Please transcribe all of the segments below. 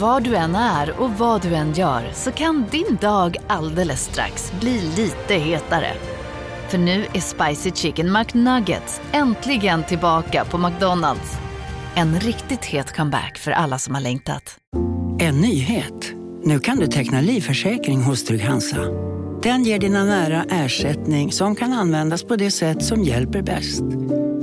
Var du än är och vad du än gör så kan din dag alldeles strax bli lite hetare. För nu är Spicy Chicken McNuggets äntligen tillbaka på McDonalds. En riktigt het comeback för alla som har längtat. En nyhet. Nu kan du teckna livförsäkring hos Trygg-Hansa. Den ger dina nära ersättning som kan användas på det sätt som hjälper bäst.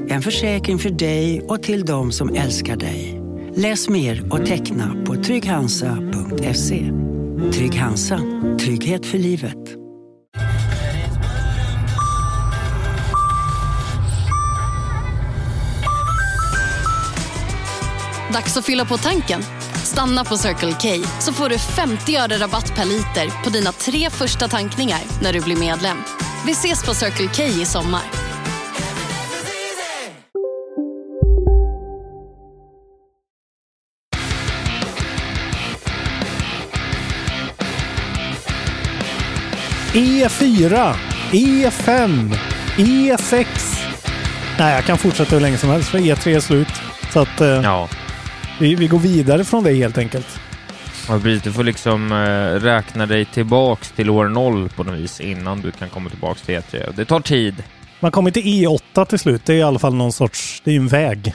En försäkring för dig och till de som älskar dig. Läs mer och teckna på trygghansa.se. Trygg Hansa. Trygghet för livet. Dags att fylla på tanken. Stanna på Circle K så får du 50 öre rabatt per liter på dina tre första tankningar när du blir medlem. Vi ses på Circle K i sommar. E4, E5, E6. Nej, jag kan fortsätta hur länge som helst för E3 är slut. Så att eh, Ja. vi, vi går vidare från det helt enkelt. Ja, precis. Du får liksom eh, räkna dig tillbaks till år noll på något vis innan du kan komma tillbaks till E3. Det tar tid. Man kommer till E8 till slut. Det är i alla fall någon sorts... Det är ju en väg.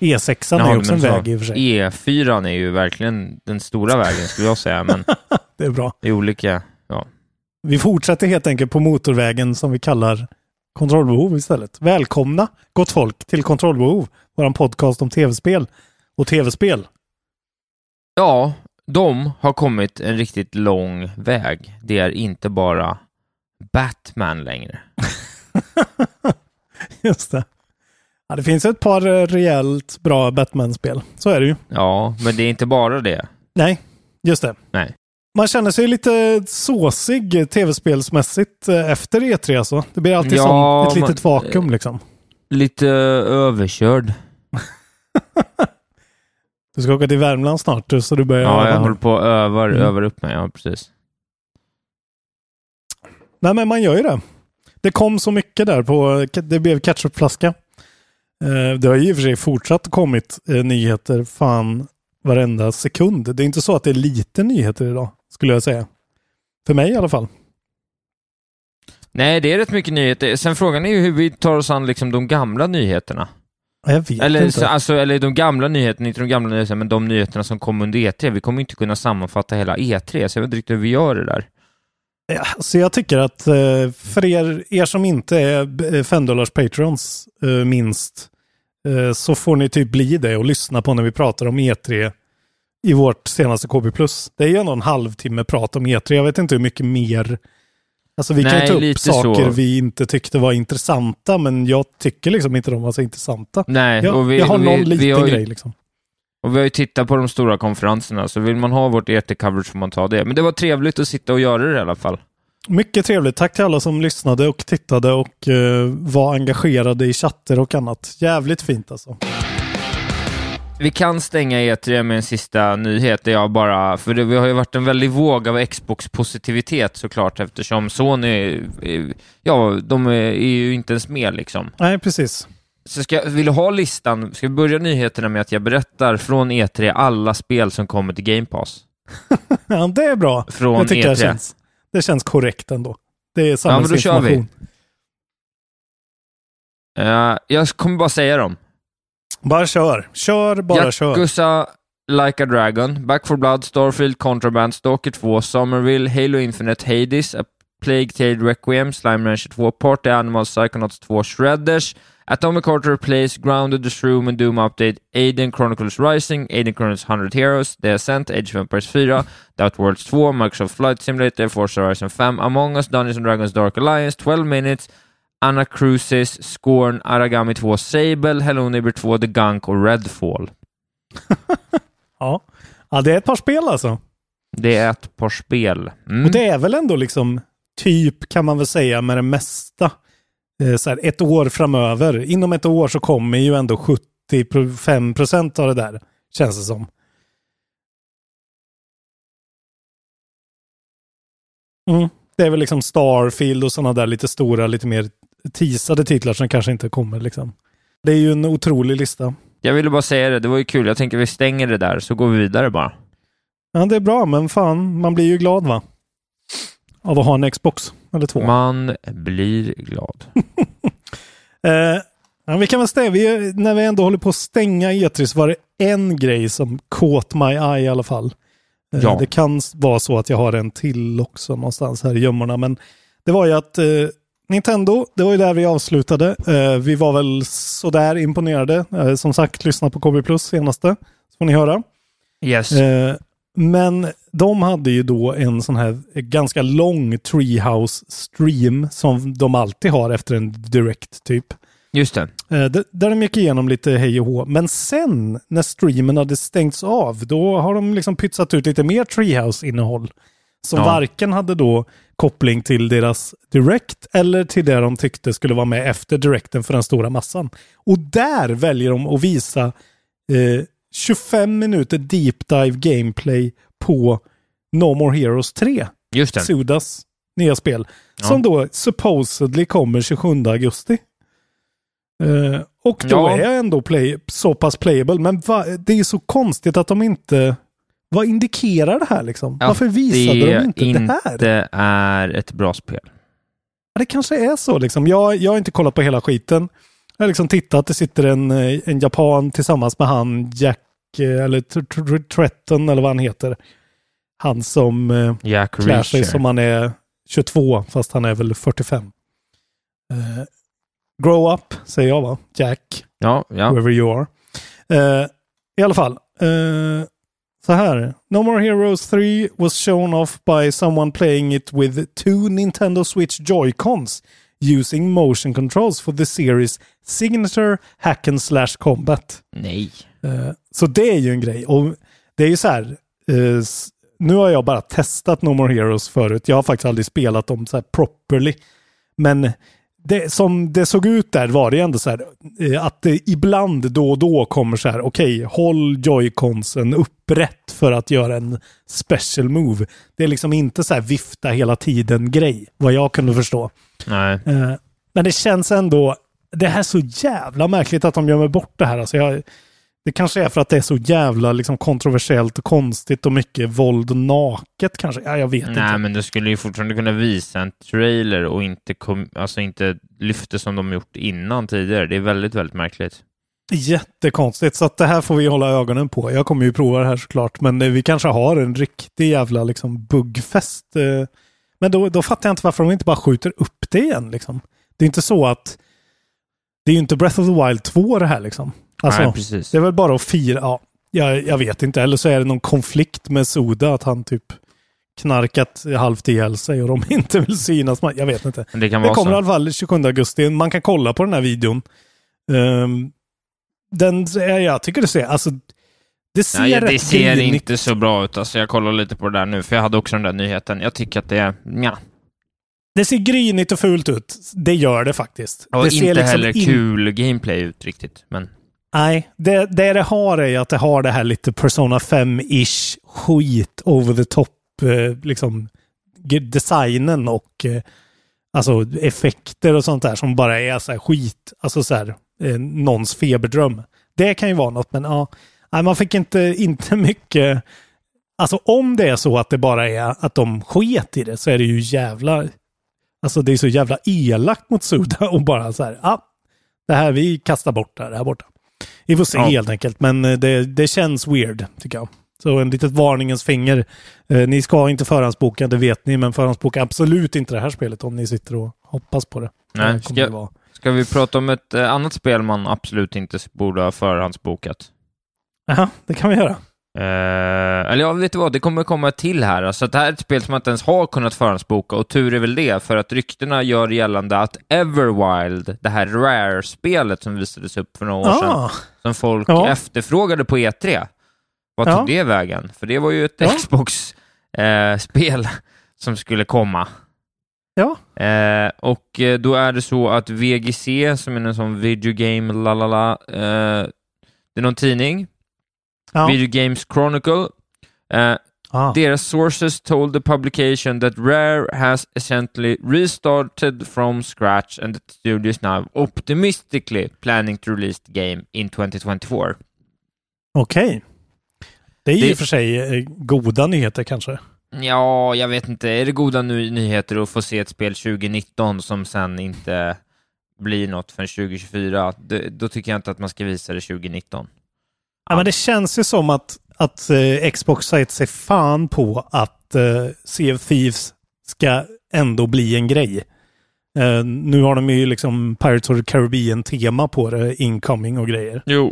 E6 Ja, är också en så- väg i och för sig. E4 är ju verkligen den stora vägen skulle jag säga, men Det är bra. det är olika. Ja. Vi fortsätter helt enkelt på motorvägen som vi kallar kontrollbehov istället. Välkomna gott folk till kontrollbehov, vår podcast om tv-spel och tv-spel. ja, de har kommit en riktigt lång väg. Det är inte bara Batman längre. Just det. Ja, det finns ett par eh, rejält bra Batman-spel. Så är det ju. Ja, men det är inte bara det. Nej, just det. Nej. Man känner sig lite såsig eh, tv-spelsmässigt eh, efter E3 alltså. Det blir alltid Ja, som ett litet man- vakuum liksom. Lite överkörd. Du ska åka till Värmland snart så du börjar Ja, jag håller på att övar, Mm. övar upp mig. Ja, precis. Nej, men man gör ju det. Det kom så mycket där på, det blev ketchupflaska. Eh, Det har ju i och för sig fortsatt kommit eh, nyheter fan varenda sekund. Det är inte så att det är lite nyheter idag, skulle jag säga. För mig i alla fall. Nej, det är rätt mycket nyheter. Sen frågan är ju hur vi tar oss an liksom de gamla nyheterna. Ja, Jag vet Eller, inte. så, alltså, eller de gamla nyheterna, inte de gamla nyheterna, men de nyheterna som kom under E3. Vi kommer inte kunna sammanfatta hela E3, så jag vet inte riktigt hur vi gör det där. Ja, så jag tycker att eh, för er, er som inte är 5 dollars patrons eh, minst, eh, så får ni typ bli det och lyssna på när vi pratar om E3 i vårt senaste KB+. Det är ju ändå en halvtimme prat om E3. Jag vet inte hur mycket mer. Alltså vi kan Nej, ju ta upp saker så. vi inte tyckte var intressanta, men jag tycker liksom inte de var så intressanta. Nej, Jag, vi, jag har vi, någon vi liten har ju, grej liksom. Och vi har ju tittat på de stora konferenserna, så vill man ha vårt E3-coverage får man ta det. Men det var trevligt att sitta och göra det i alla fall. Mycket trevligt. Tack till alla som lyssnade och tittade och eh, var engagerade i chatter och annat. Jävligt fint alltså. Vi kan stänga E3 med en sista nyhet, det jag bara, för det har ju varit en väldig våg av Xbox-positivitet såklart, eftersom Sony, ja, de är ju inte ens med liksom. Nej, precis. Så ska, vill du ha listan? Ska vi börja nyheterna med att jag berättar från E3 alla spel som kommer till Game Pass? Ja, det är bra. Från jag tycker E3. det känns, det känns korrekt ändå. Det är Ja, men då kör vi. samhällsinformation. Eh, jag kommer bara säga dem. Bara kör. Kör, bara kör. Yakuza Like a Dragon, Back for Blood, Starfield, Contraband, Stalker 2, Somerville, Halo Infinite, Hades, A Plague Tale Requiem, Slime Rancher 2, Party Animals, Psychonauts 2, Shredders, Atomic Heart Replace, Grounded, The Shroom and Doom Update, Aiden Chronicles Rising, Aiden Chronicles 100 Heroes, The Ascent, Age of Empires 4, The Outworlds 2, Microsoft Flight Simulator, Forza Horizon 5, Among Us, Dungeons and Dragons Dark Alliance, 12 Minutes, Anna Cruises, Scorn, Aragami 2, Sable, Hello Neighbor 2, The Gunk och Redfall. Ja. ja, det är ett par spel alltså. Det är ett par spel. Mm. Och det är väl ändå liksom typ kan man väl säga med det mesta. Eh, så här, ett år framöver. Inom ett år så kommer ju ändå 75 procent av det där. Känns det som. Mm. Det är väl liksom Starfield och sådana där lite stora, lite mer teasade titlar som kanske inte kommer liksom. Det är ju en otrolig lista. Jag ville bara säga det, det var ju kul. Jag tänker vi stänger det där, så går vi vidare bara. Ja, det är bra, men fan, man blir ju glad va? Av att ha en Xbox eller två. Man blir glad. Eh, ja, vi kan väl säga, vi, när vi ändå håller på att stänga E3 så var det en grej som caught my eye i alla fall. Eh, Ja. Det kan vara så att jag har en till också någonstans här i gömmorna, men det var ju att eh, Nintendo, det var ju där vi avslutade. Eh, vi var väl sådär imponerade. Eh, som sagt, lyssna på KB Plus senaste, så får ni höra. Yes. Eh, men de hade ju då en sån här ganska lång Treehouse stream som de alltid har efter en direct typ. Just det. Där de gick igenom lite hej och hå. Men sen när streamen hade stängts av, då har de liksom pytsat ut lite mer Treehouse-innehåll. Som Ja. varken hade då koppling till deras direct eller till det de tyckte skulle vara med efter directen för den stora massan. Och där väljer de att visa eh, 25 minuter deep dive gameplay på No More Heroes 3. Just det. Sudas nya spel. Ja. Som då supposedly kommer 27 augusti. Eh, och då Ja. är ändå play, så pass playable. Men va, det är så konstigt att de inte... Vad indikerar det här liksom? Ja, Varför visade det de inte, det här? inte är ett bra spel. Ja, Det kanske är så liksom. Jag, jag har inte kollat på hela skiten. Jag har liksom tittat, det sitter en, eh, en japan tillsammans med han Jack, eh, eller Tr- Tr- Tretton eller vad han heter. Han som eh, Jack klär sig som han är 22 fast han är väl 45. Eh, grow up, säger jag va? Jack, Ja, ja. whoever you are. Eh, I alla fall. eh, så här. No More Heroes 3 was shown off by someone playing it with two Nintendo Switch Joy-Cons using motion controls for the series Signature Hack and Slash Combat. Nej. Eh, Så det är ju en grej. Och det är ju så här. eh, Nu har jag bara testat No More Heroes förut. Jag har faktiskt aldrig spelat dem så här properly. Men det, som det såg ut där var det ändå så här eh, att det ibland då och då kommer så här. Okej, håll joyconsen upprätt för att göra en special move. Det är liksom inte så här vifta hela tiden grej. Vad jag kunde förstå. Nej. Eh, Men det känns ändå, det här är så jävla märkligt att de gömmer bort det här. Alltså jag, det kanske är för att det är så jävla liksom kontroversiellt och konstigt och mycket våld och naket kanske. Ja, jag vet Nej, inte. men du skulle ju fortfarande kunna visa en trailer och inte, kom, alltså inte lyfta som de gjort innan tidigare. Det är väldigt, väldigt märkligt. Jättekonstigt, så att det här får vi hålla ögonen på. Jag kommer ju prova det här såklart, men eh, vi kanske har en riktig jävla liksom buggfest. eh. Men då, då fattar jag inte varför de inte bara skjuter upp det igen liksom. Det är inte så att det är ju inte Breath of the Wild 2 det här liksom. Alltså, Nej, precis. Det är väl bara att fira. Ja, jag, jag vet inte. Eller så är det någon konflikt med Soda, att han typ knarkat halvt ihjäl sig och de inte vill synas. Jag vet inte. Det Det kommer i alla fall 27 augusti. Man kan kolla på den här videon. Ehm, den, jag tycker det ser, alltså det ser Nej, det ser inte så bra ut. Alltså, jag kollar lite på det där nu, för jag hade också den där nyheten. Jag tycker att det är... Ja. Det ser grynigt och fult ut. Det gör det faktiskt. Och det ser inte liksom heller in- kul gameplay ut riktigt. Men Nej, det, det det har är att det har det här lite Persona 5-ish skit over the top, eh, liksom designen och eh, alltså effekter och sånt där som bara är så här skit, alltså så här eh, någons feberdröm. Det kan ju vara något, men ja, nej, man fick inte, inte mycket. Alltså om det är så att det bara är att de sket i det så är det ju jävla, alltså det är så jävla elakt mot Suda och bara så här, ja, det här, vi kastar bort det här, det här borta. Vi får se Ja. helt enkelt, men eh, det, det känns weird tycker jag. Så en litet varningens finger. Eh, ni ska inte förhandsboka, det vet ni, men förhandsboka absolut inte det här spelet om ni sitter och hoppas på det. Nej, Det ska det ska vi prata om ett eh, annat spel man absolut inte borde ha förhandsbokat? Jaha, det kan vi göra. Eh, eller ja, vet du vad? Det kommer komma till här. Alltså, det här är ett spel som man inte ens har kunnat förhandsboka och tur är väl det, för att ryktena gör gällande att Everwild, det här Rare-spelet som visades upp för några år sedan, Ah, som folk Ja. efterfrågade på E3, vad Ja. tog det vägen? För det var ju ett Ja. Xbox-spel som skulle komma. ja, Eh, och eh, då är det så att VGC, som är en sån video game, lalala, eh, det är någon tidning, ja. Video Games Chronicle, eh, Ah. Deras sources told the publication that Rare has essentially restarted from scratch and the studio is now optimistically planning to release the game in 2024. Okej. Det Det är Det- i och för sig eh, goda nyheter kanske. Ja, jag vet inte. Är det goda ny- nyheter att få se ett spel 2019 som sen inte blir något förrän 2024? Det, då tycker jag inte att man ska visa det 2019. Ja, men det känns ju som att, att eh, Xbox har gett sig fan på att eh, Sea of Thieves ska ändå bli en grej. Eh, nu har de ju liksom Pirates of the Caribbean-tema på det, incoming och grejer. Jo.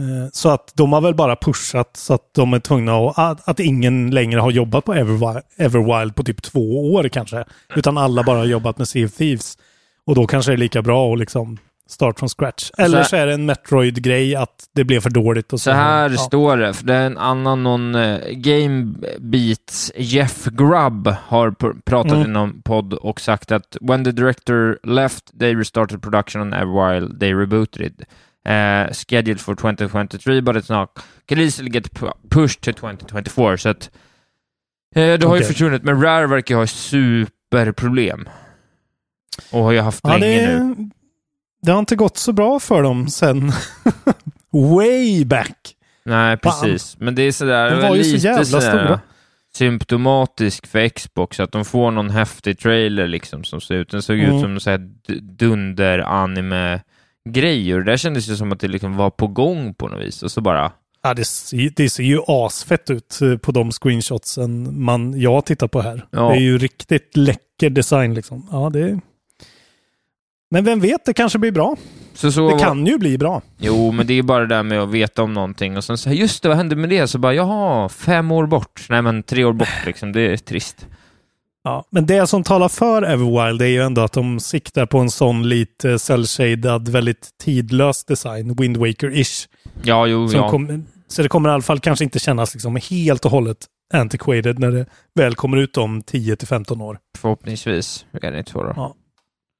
Eh, så att de har väl bara pushat så att de är tvungna att, att, att ingen längre har jobbat på Everwild, Everwild på typ två år kanske. Utan alla bara har jobbat med Sea of Thieves. Och då kanske det är lika bra att liksom start från scratch. Eller så är det en Metroid-grej att det blev för dåligt. Och så, Så här ja. står det, för det är en annan någon uh, Gamebeats Jeff Grubb har pr- pratat Mm. i någon podd och sagt att when the director left they restarted production on Everwild, they rebooted it. Uh, scheduled for 2023 but it's not can easily get pu- pushed to 2024 så att eh, det har ju försvunnit men Rare verkar ha superproblem. Och har ju haft Ja, länge det, nu. Det har inte gått så bra för dem sen way back. Nej, precis. Men det är sådär, De var ju så lite jävla sådär stora. symptomatisk för Xbox, att de får någon häftig trailer liksom som ser ut. Den såg Mm. ut som så d- dunder-anime-grej och det där kändes ju som att det liksom var på gång på något vis och så bara... Ja, det, ser, det ser ju asfett ut eh, på de screenshotsen man, jag tittar på här. Ja. Det är ju riktigt läcker design liksom. Ja, det Men vem vet, det kanske blir bra. Så så Det kan ju bli bra. Jo, men det är bara det där med att veta om någonting och sen så just det, vad hände med det? Så bara, jaha, fem år bort. Nej, men tre år bort liksom. Det är trist. Ja, men det som talar för Everwild är ju ändå att de siktar på en sån lite cell-shaded, väldigt tidlös design, Wind Waker-ish. Ja, jo, ja. kom- Så det kommer i alla fall kanske inte kännas liksom helt och hållet antiquated när det väl kommer ut om 10-15 år. Förhoppningsvis. Är det inte så då? Ja.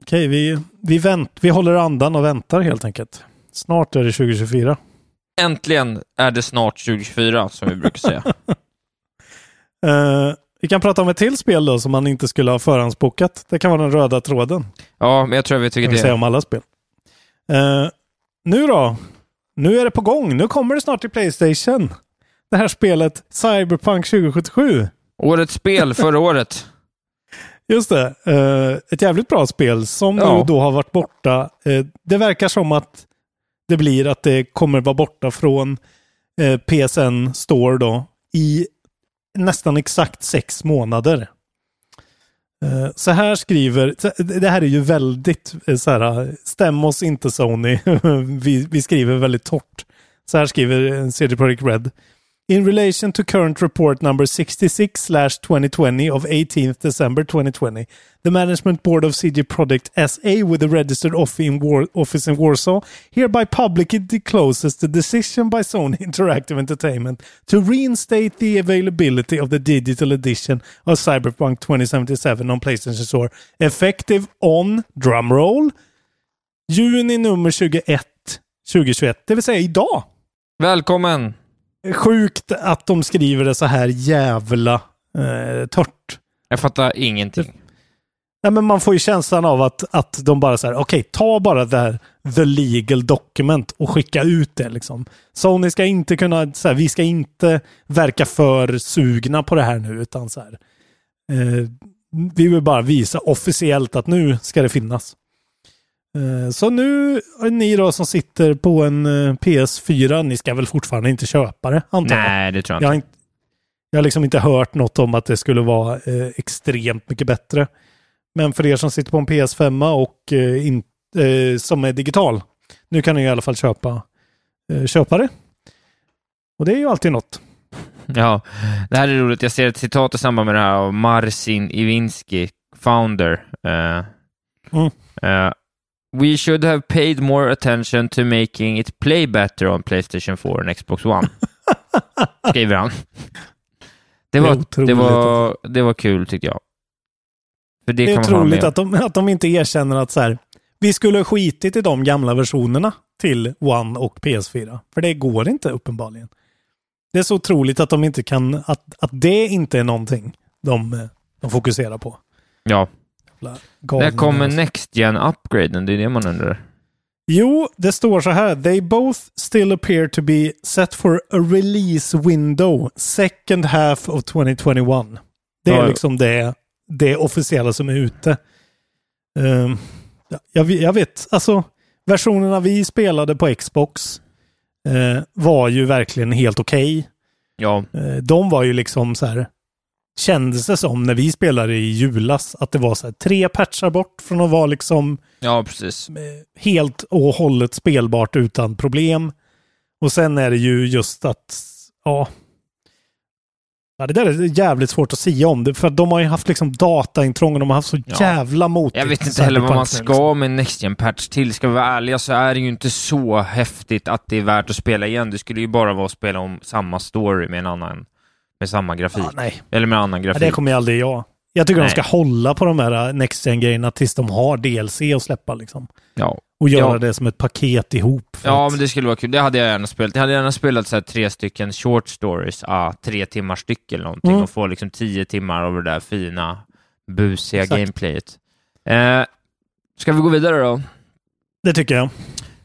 Okej, vi, vi, vänt, vi håller andan och väntar helt enkelt. Snart är det 2024. Äntligen är det snart 2024, som vi brukar säga. Eh, vi kan prata om ett till spel då som man inte skulle ha förhandsbokat. Det kan vara den röda tråden. Ja, men jag tror jag vet Kan vilket vi det säga är. om alla spel. Eh, nu då? Nu är det på gång. Nu kommer det snart till Playstation. Det här spelet Cyberpunk 2077. Årets spel förra året. Just det. Eh, ett jävligt bra spel som Ja. nu då har varit borta. Eh, det verkar som att det blir att det kommer vara borta från eh, PSN Store då i nästan exakt sex månader. Så här skriver, det här är ju väldigt så här, stäm oss inte Sony, vi, vi skriver väldigt torrt. Så här skriver CD Projekt Red. In relation to current report number 66 slash 2020 of 18th December 2020, the management board of CG Project SA with a registered office in, office in Warsaw hereby publicly discloses the decision by Sony Interactive Entertainment to reinstate the availability of the digital edition of Cyberpunk 2077 on PlayStation Store effective on, drumroll, juni nummer 21 2021, det vill säga idag. Välkommen! Sjukt att de skriver det så här jävla eh, tört. Jag fattar ingenting. Nej, men man får ju känslan av att, att de bara säger okej, ta bara det här the legal document och skicka ut det liksom. Sony ska inte kunna, så här, vi ska inte verka för sugna på det här nu, utan så här. Eh, vi vill bara visa officiellt att nu ska det finnas. Eh, så nu, ni då som sitter på en eh, PS4, ni ska väl fortfarande inte köpa det, antar jag? Nej, det tror jag Jag har, inte. inte, jag har liksom inte hört något om att det skulle vara eh, extremt mycket bättre. Men för er som sitter på en PS5 och eh, in, eh, som är digital, nu kan ni i alla fall köpa, eh, köpa det. Och det är ju alltid något. Ja, det här är roligt. Jag ser ett citat i samband med det här av Marcin Iwinski, founder. Mm. eh, We should have paid more attention to making it play better on Playstation 4 and Xbox One. Skriver han. Det Det var, otroligt. det, var, det var kul tyckte jag. För det, Det är otroligt att de, att de inte erkänner att så här, vi skulle ha skitit i de gamla versionerna till One och PS4. För det går inte uppenbarligen. Det är så otroligt att de inte kan, att, att det inte är någonting de, eh, de fokuserar på. Ja, Jävla när galningar kommer alltså. Next Gen upgraden? Det är det man undrar. Jo, det står så här. They both still appear to be set for a release window second half of 2021. Det är Ja, liksom det, det officiella som är ute. Ja, jag, jag vet, alltså versionerna vi spelade på Xbox eh, var ju verkligen helt okej. Ja, Eh, de var ju liksom så här, kändes det som när vi spelade i julas, att det var så här tre patchar bort från att vara liksom ja precis. eh, helt och hållet spelbart utan problem. Och sen är det ju just att, ja, ja det där är jävligt svårt att säga om det, för de har ju haft liksom dataintrång och de har haft så Ja. jävla mot. Jag vet inte heller vad man ska med Next gen patch till. Ska vi vara ärliga så är det ju inte så häftigt att det är värt att spela igen. Det skulle ju bara vara att spela om samma story med en annan, med samma grafik. Ja, nej, Eller med annan grafik. det kommer ju aldrig jag. Jag tycker Nej. de ska hålla på de här Next Gen-grejerna tills de har DLC att släppa liksom. Ja. Och göra Ja. det som ett paket ihop. Ja, att- men det skulle vara kul. Det hade jag gärna spelat. Jag hade gärna spelat så tre stycken short stories, ah, tre timmar styck eller någonting Mm. och få liksom tio timmar av det där fina, busiga Exakt. gameplayet. Eh, ska vi gå vidare då? Det tycker jag.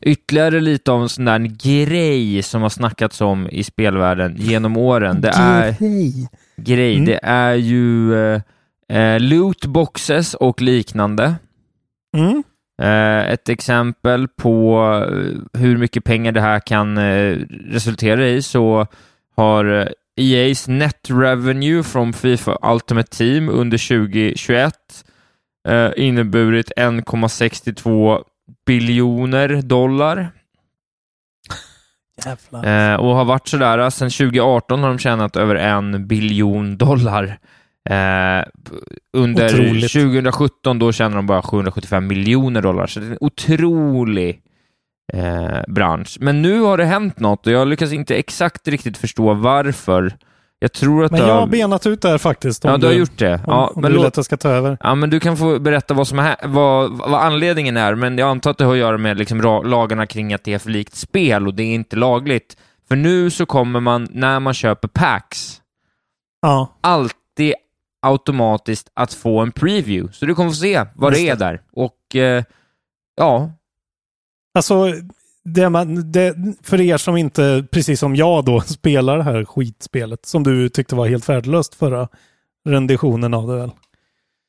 Ytterligare lite av en sån där grej som har snackats om i spelvärlden genom åren. Det är, grej, Mm. det är ju eh, eh, lootboxes och liknande. Mm. Eh, ett exempel på eh, hur mycket pengar det här kan eh, resultera i så har eh, EA's net revenue från Fifa Ultimate Team under 2021 eh, inneburit 1,62 biljoner dollar eh, och har varit sådär eh, sedan 2018 har de tjänat över en biljon dollar. Eh, under Otroligt. 2017 då tjänade de bara 775 miljoner dollar, så det är en otrolig eh, bransch. Men nu har det hänt något och jag lyckas inte exakt riktigt förstå varför. Jag tror att Men jag har benat ut det här faktiskt. Ja, du har gjort det. Om, Ja, om men du vill att jag ska ta över. Ja, men du kan få berätta vad, som är, vad, vad anledningen är, men jag antar att det har att göra med liksom lagarna kring att det är för likt spel och det är inte lagligt. För nu så kommer man, när man köper packs, Ja, alltid automatiskt att få en preview. Så du kommer få se vad Just det är där. Och eh, ja, alltså det man, det, för er som inte, precis som jag då, spelar det här skitspelet som du tyckte var helt värdelöst förra renditionen av det väl.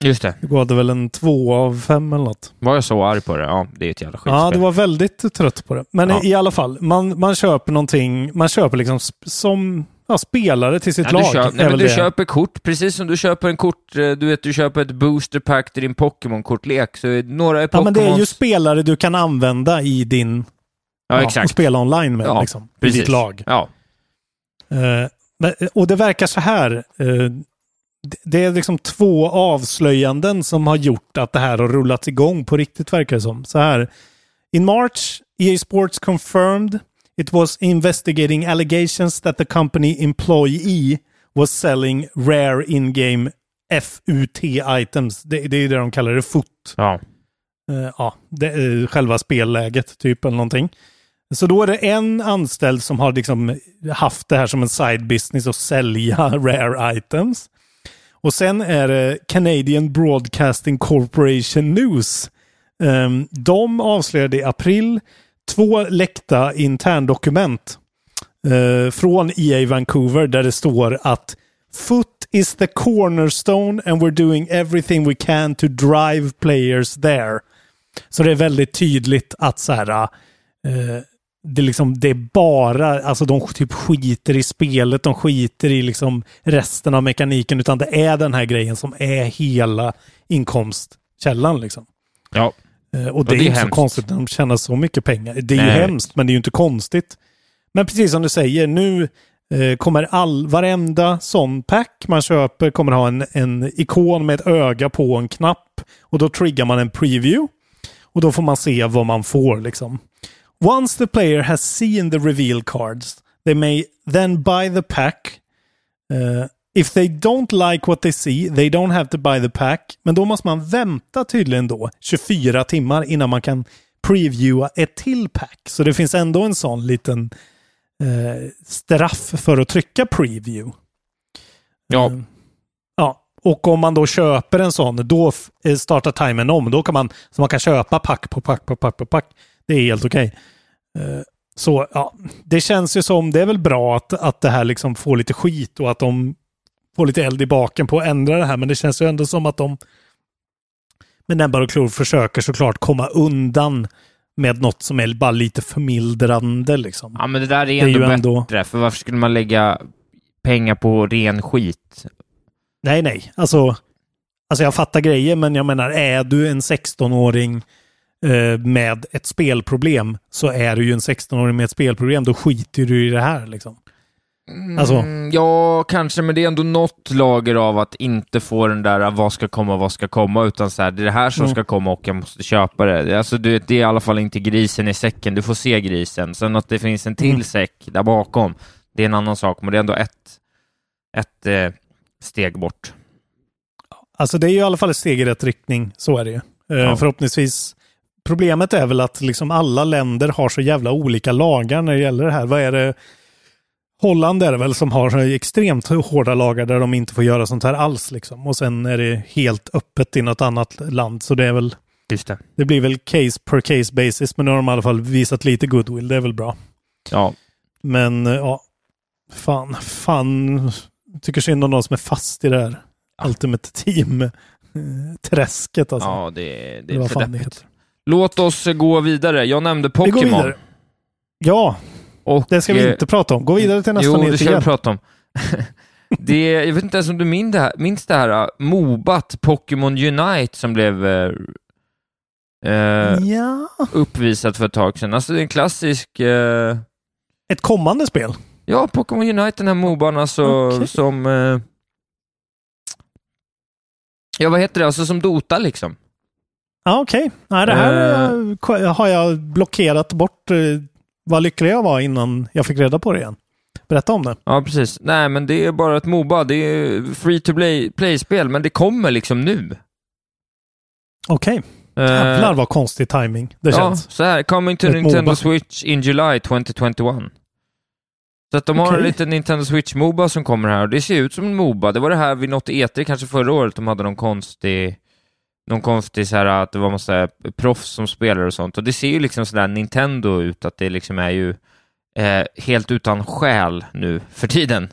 just det. Du gav det väl en två av fem eller något. Var jag så arg på det? Ja, det är ett jävla skitspel. Ja, du var väldigt trött på det. Men Ja. i, alla fall, man, man köper någonting, man köper liksom som ja, spelare till sitt Ja, lag. du, köp, är nej, men du det. köper kort, precis som du köper en kort, eh, du vet, du köper ett booster pack till din Pokémon-kortlek, så några är Ja, Pokémons... men det är ju spelare du kan använda i din... Ja, och exakt. spela online med, Ja, liksom. I ditt lag. Ja. Men- och det verkar så här. eh, det- är liksom två avslöjanden som har gjort att det här har rullat igång på riktigt verkar det som. Så här. In March, EA Sports confirmed it was investigating allegations that the company employee was selling rare in-game FUT items. Det, det är det de kallar det, FUT. ja. Eh, ja, det är själva spelläget typ eller någonting. Så då är det en anställd som har liksom haft det här som en side business att sälja rare items. Och sen är det Canadian Broadcasting Corporation News. Ehm, de avslöjade i april två läckta interndokument eh, från EA Vancouver där det står att Foot is the cornerstone and we're doing everything we can to drive players there. Så det är väldigt tydligt att så här, eh, det, är liksom, det är bara, alltså de typ skiter i spelet, de skiter i liksom resten av mekaniken, utan det är den här grejen som är hela inkomstkällan. Liksom. ja. Eh, Och det, det är är inte så konstigt när de tjänar så mycket pengar. Det är ju Nej. hemskt, men det är ju inte konstigt. Men precis som du säger, nu eh, kommer all, varenda sån pack man köper kommer ha en, en ikon med ett öga på en knapp. Och då triggar man en preview. Och då får man se vad man får liksom. Once the player has seen the reveal cards, they may then buy the pack. Eh, if they don't like what they see, they don't have to buy the pack. Men då måste man vänta tydligen då 24 timmar innan man kan previewa ett till pack. Så det finns ändå en sån liten eh, straff för att trycka preview. Ja. Eh, ja. Och om man då köper en sån, då eh, startar timern om. Då kan man, så man kan köpa pack på pack på pack på pack. Det är helt okej. Eh, så ja, det känns ju som, det är väl bra att, att det här liksom får lite skit och att de får lite eld i baken på att ändra det här, men det känns ju ändå som att de med näbbar och klor försöker såklart komma undan med något som är bara lite förmildrande liksom. Ja, men det där är är ändå ju bättre, ändå- för varför skulle man lägga pengar på ren skit? Nej, nej. Alltså, alltså jag fattar grejer, men jag menar, är du en 16-åring eh, med ett spelproblem så är du ju en 16-åring med ett spelproblem. Då skiter du i det här liksom. Alltså, Mm, ja, kanske, men det är ändå något lager av att inte få den där vad ska komma, vad ska komma, utan så här, det är det här som Mm. ska komma och jag måste köpa det. Alltså, du det är i alla fall inte grisen i säcken, du får se grisen. Sen att det finns en till Mm. säck där bakom, det är en annan sak, men det är ändå ett, ett eh, steg bort. alltså det är ju i alla fall ett steg i rätt riktning. Så är det ju. Eh, Ja. Förhoppningsvis. Problemet är väl att liksom alla länder har så jävla olika lagar när det gäller det här. Vad är det? Holland är det väl som har extremt hårda lagar där de inte får göra sånt här alls. Liksom. Och sen är det helt öppet i något annat land. Så det är väl Just det. Det blir väl case per case basis, men nu har de i alla fall visat lite goodwill. Det är väl bra. Ja, Men ja, fan, fan, tycker synd om de som är fast i det här Ultimate Team-träsket alltså. ja det, det Eller är för det deppigt. Låt oss eh, gå vidare. Jag nämnde Pokémon. Ja, Och, det ska vi eh, inte prata om. Gå vidare till nästa Jo, nyhet det ska igen. vi prata om. det, jag vet inte ens om du minns det här, minns det här uh, Mobat Pokémon Unite som blev uh, uh, Ja, uppvisat för ett tag sedan. Alltså det är en klassisk... Uh, ett kommande spel. ja, Pokémon Unite, den här Moban alltså Okej. som... Uh, ja, vad heter det? Alltså som Dota liksom. Ja, okej. Nej, det här eh, har jag blockerat bort. eh, Vad lycklig jag var innan jag fick reda på det igen. Berätta om det. Ja, precis. Nej, men det är bara ett Moba. Det är free to play- play-spel, men det kommer liksom nu. Okej. Eh, Jävlar vad konstig timing det ja, känns. så här. Coming to Ett Nintendo Moba. Switch in July 2021. Så att de har en liten Nintendo Switch Moba som kommer här och det ser ut som en Moba. Det var det här vid något E3 kanske förra året, de hade någon konstig någon konstig så här att det var massa proffs som spelar och sånt. Och det ser ju liksom sådär Nintendo ut, att det liksom är ju eh, helt utan själ nu för tiden.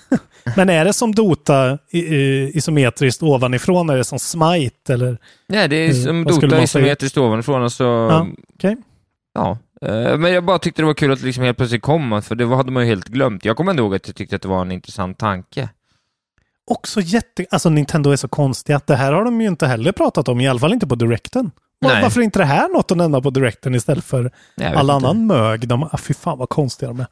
Men är det som Dota i, i, isometriskt ovanifrån? Är det som Smite eller? Nej, det är Eh, som Dota man säga? isometriskt ovanifrån. Alltså, Ja, okej. Ja, eh, men jag bara tyckte det var kul att det liksom helt plötsligt kom, för det hade man ju helt glömt. Jag kommer ändå ihåg att jag tyckte att det var en intressant tanke. Också jätte... Alltså Nintendo är så konstiga att det här har de ju inte heller pratat om, i alla fall inte på Directen. Var- Nej. Varför är inte det här något att nämna på Directen istället för all inte. annan mög? De, ah, fy fan vad konstiga de är.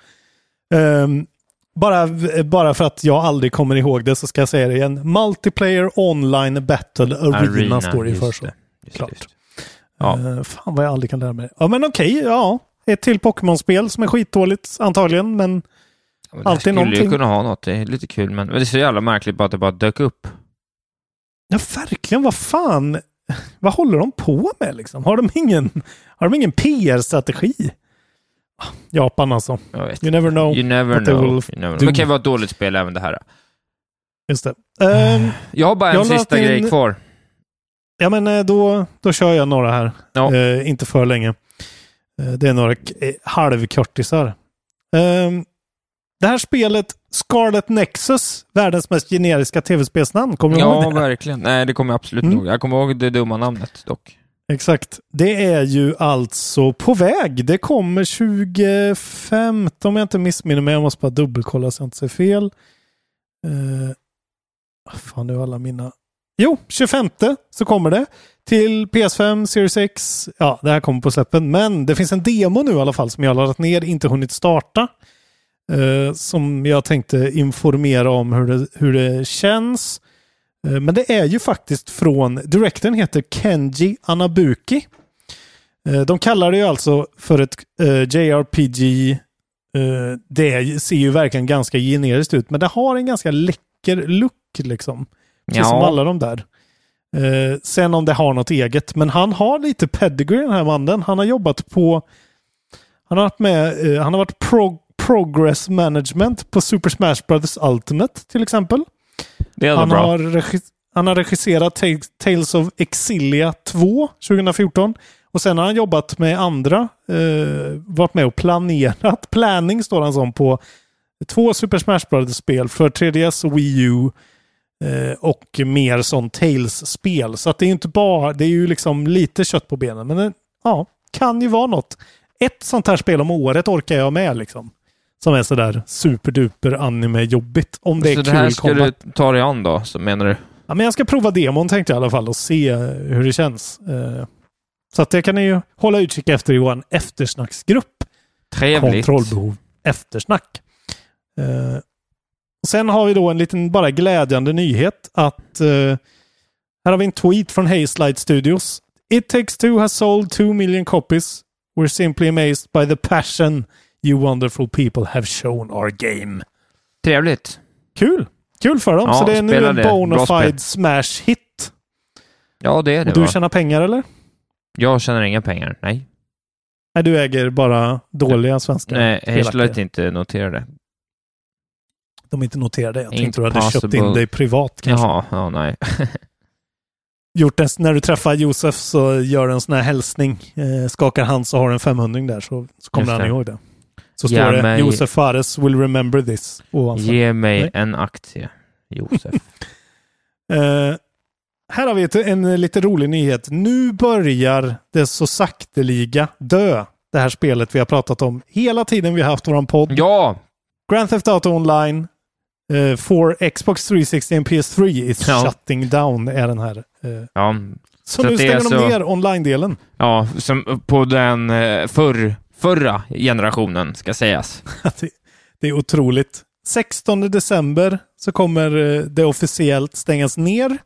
Ehm, bara, bara för att jag aldrig kommer ihåg det så ska jag säga det igen. Multiplayer online battle arena, står det för så. just Klart. just. Ja. Eh, fan vad jag aldrig kan lära mig. Ja men okej, ja. Ett till Pokémon-spel som är skitdåligt antagligen, men Ja, alltid skulle någonting. ju kunna ha något, det är lite kul, men, men det är så jävla märkligt bara att det bara dök upp. ja verkligen, vad fan. Vad håller de på med liksom? Har de ingen, har de ingen PR-strategi? Japan alltså. You never know. You never know. You never know. det kan ju vara ett dåligt spel även det här. Just det. Ehm, Jag har bara en sista in- grej kvar. ja men eh, då, då kör jag några här. Ja. Eh, inte för länge. Eh, det är några halvkortisar. Ehm, det här spelet, Scarlet Nexus, världens mest generiska tv-spelsnamn. Kommer du ihåg Ja, det? verkligen. Nej, det kommer jag absolut Mm. ihåg. Jag kommer ihåg det dumma namnet dock. Exakt. Det är ju alltså på väg. Det kommer 2015 om jag inte missminner mig. Jag måste bara dubbelkolla så jag inte säger fel. Uh, fan, nu alla mina... Jo, 25 så kommer det. Till PS5, Series X. Ja, det här kommer på släppen. Men det finns en demo nu i alla fall som jag har laddat ner, inte hunnit starta. Eh, som jag tänkte informera om hur det, hur det känns. Eh, Men det är ju faktiskt från, directorn heter Kenji Anabuki. Eh, De kallar det ju alltså för ett JRPG. Det ser ju verkligen ganska generiskt ut, men det har en ganska läcker look liksom. Precis som alla de där. Eh, sen om det har något eget, men han har lite pedigree den här mannen. Han har jobbat på, han har varit med, eh, han har varit pro, progress management på Super Smash Brothers Ultimate till exempel. Det är Han bra. har, han har regisserat Ta- Tales of Exilia 2 2014 Och sen har han jobbat med andra, eh, varit med och planerat. Planning står han som på två Super Smash Brothers-spel för 3DS och Wii U. Eh, och mer sån Tales-spel. Så att det är inte bara, det är ju liksom lite kött på benen. Men det, ja, kan ju vara något. Ett sånt här spel om året orkar jag med liksom. Som är sådär superduper anime-jobbigt. Om det är så kul det här ska combat. du ta dig an då, så menar du? Ja, men jag ska prova demon tänkte jag i alla fall och se hur det känns. Eh, Så att det kan ni ju hålla utkik efter i vår eftersnacksgrupp. Trevligt. Kontrollbehov eftersnack. Eh, sen har vi då en liten bara glädjande nyhet att eh, här har vi en tweet från Hazelight Studios. It takes two has sold two million copies. We're simply amazed by the passion you wonderful people have shown our game. Trevligt. Kul! Kul för dem. Ja, så det är nu en det. Bra bona spel. fide smash hit. Ja, det är det Och du va? tjänar pengar eller? Jag tjänar inga pengar. Nej. Nej, du äger bara dåliga svenska Nej. Hazelight inte noterade. De är inte noterade. Jag tänkte du hade köpt in possible. dig privat kanske. Jaha, ja, nej. Gjort en, när du träffar Josef så gör en sån här hälsning. Eh, skakar hand så har en 500 där så, så kommer han det. ihåg det. Så Ge står det mig- Josef Fares will remember this ovanför. Ge mig Nej. en aktie, Josef. Eh, här har vi ett, en lite rolig nyhet. Nu börjar det så sakteliga dö. Det här spelet vi har pratat om hela tiden vi har haft våran podd. ja! Grand Theft Auto Online eh, for Xbox 360 and PS3 is Ja. shutting down är den här. eh. Ja, så, Så nu stänger de så- ner online-delen. ja som på den eh, förr, förra generationen, ska sägas. det, är otroligt. 16 december så kommer eh, det officiellt stängas ner.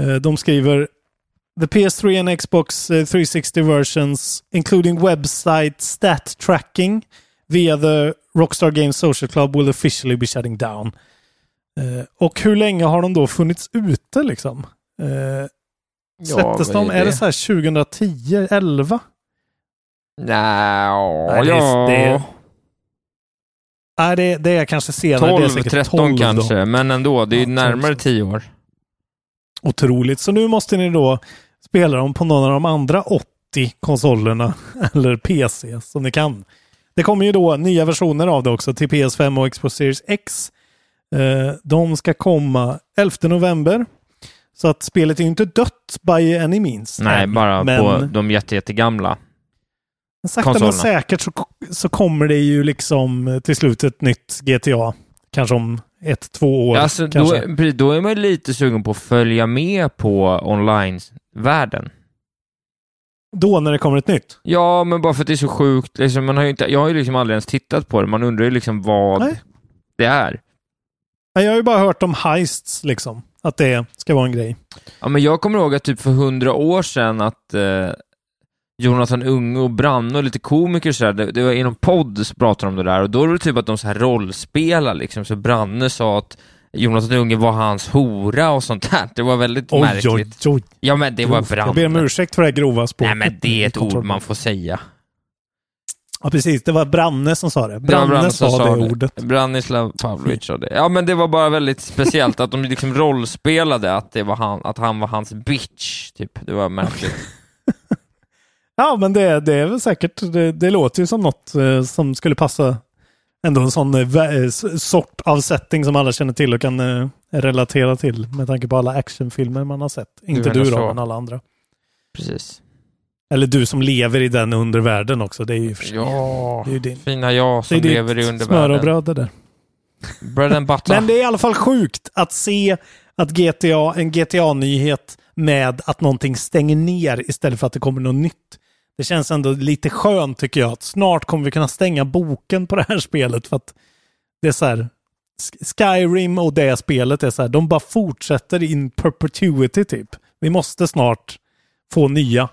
Eh, De skriver The PS3 and Xbox eh, 360 versions including website stat tracking via the Rockstar Games Social Club will officially be shutting down. Eh, Och hur länge har de då funnits ute liksom? Eh, Släpptes de, är det så här 2010, 11? Nja, Nej, det är- ja. det- Nej, det, det är kanske senare. det är 12, säkert 13 12 då. kanske, men ändå. Det är Ja, närmare 12. 10 år. Otroligt. Så nu måste ni då spela dem på någon av de andra 80 konsolerna eller PC som ni kan. Det kommer ju då nya versioner av det också till PS5 och Xbox Series X. Eh, de ska komma 11 november. Så att spelet är ju inte dött by any means. Nej, bara men, på de jätte, jättegamla. Men sakta men konsolerna. säkert så, så kommer det ju liksom eh, till slut ett nytt GTA. Kanske om ett, två år. Alltså, då, precis, då är man lite sugen på att följa med på online-världen. Då när det kommer ett nytt. Ja, men bara för att det är så sjukt. Liksom, man har inte, jag har ju liksom aldrig ens tittat på det. Man undrar ju liksom vad Nej. det är. Nej, Jag har ju bara hört om heists liksom. Att det ska vara en grej. Ja, men jag kommer ihåg att typ för hundra år sedan att eh, Jonathan Unge och Branne och lite komiker och sådär, det, det var i någon podd som pratade om det där och då var det typ att de så här rollspelar liksom, så Branne sa att Jonathan Unge var hans hora och sånt där. Det var väldigt Oj, märkligt. oj, oj. Ja, men det var Grovt. Jag ber om Branne. ursäkt för det här grova språket. Nej, men det är ett ord man får säga. Ja, precis. Det var Branne som sa det. Var Branne, som sa det, ordet. Branislav Pavlovic sa det. Ja, men det var bara väldigt speciellt att de liksom rollspelade att, det var han, att han var hans bitch, typ. Det var märkligt. Ja, men det, det är väl säkert. Det, det låter ju som något eh, som skulle passa ändå en sån eh, eh, sort av setting som alla känner till och kan eh, relatera till med tanke på alla actionfilmer man har sett. Inte menar du då, så. men alla andra. Precis. Eller du som lever i den undervärlden också. Det är ju, för sig- Ja, det är ju din. fina jag som lever i smör och undervärlden. bröd det där. Bread and butter. Men det är i alla fall sjukt att se att GTA, en GTA-nyhet med att någonting stänger ner istället för att det kommer något nytt. Det känns ändå lite skönt tycker jag. Att snart kommer vi kunna stänga boken på det här spelet för att det är så här. Sk- Skyrim och det spelet är så här. De bara fortsätter in perpetuity typ. Vi måste snart få nya.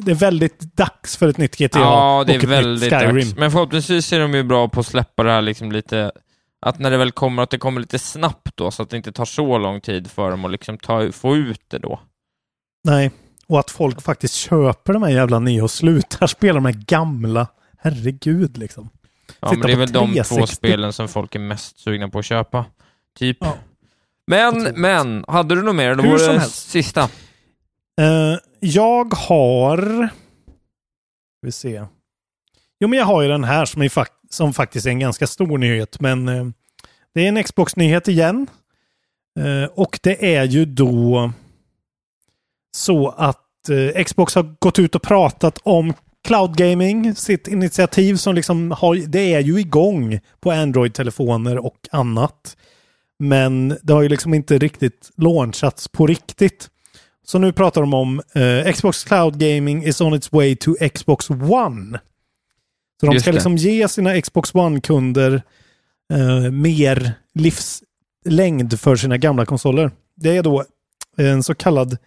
Det är väldigt dags för ett nytt GTA ja, det och är ett väldigt nytt Skyrim. dags. Men förhoppningsvis är de ju bra på att släppa det här liksom lite, att när det väl kommer, att det kommer lite snabbt då, så att det inte tar så lång tid för dem att liksom ta, få ut det då. Nej, och att folk faktiskt köper de här jävla nya och slutar spela de här gamla. Herregud liksom. Ja, Sitta men det är väl de 360. två spelen som folk är mest sugna på att köpa. Typ. Ja. Men, men, hade du något mer? Eller Hur var det sista? Eh, jag har Vi se. Jo, men jag har ju den här som, är fak som faktiskt är en ganska stor nyhet, men eh, det är en Xbox-nyhet igen. Eh, och det är ju då så att eh, Xbox har gått ut och pratat om cloud gaming, sitt initiativ som liksom har, det är ju igång på Android-telefoner och annat. Men det har ju liksom inte riktigt launchats på riktigt. Så nu pratar de om eh, Xbox Cloud Gaming is on its way to Xbox One. Så de Just ska det. liksom ge sina Xbox One-kunder eh, mer livslängd för sina gamla konsoler. Det är då en så kallad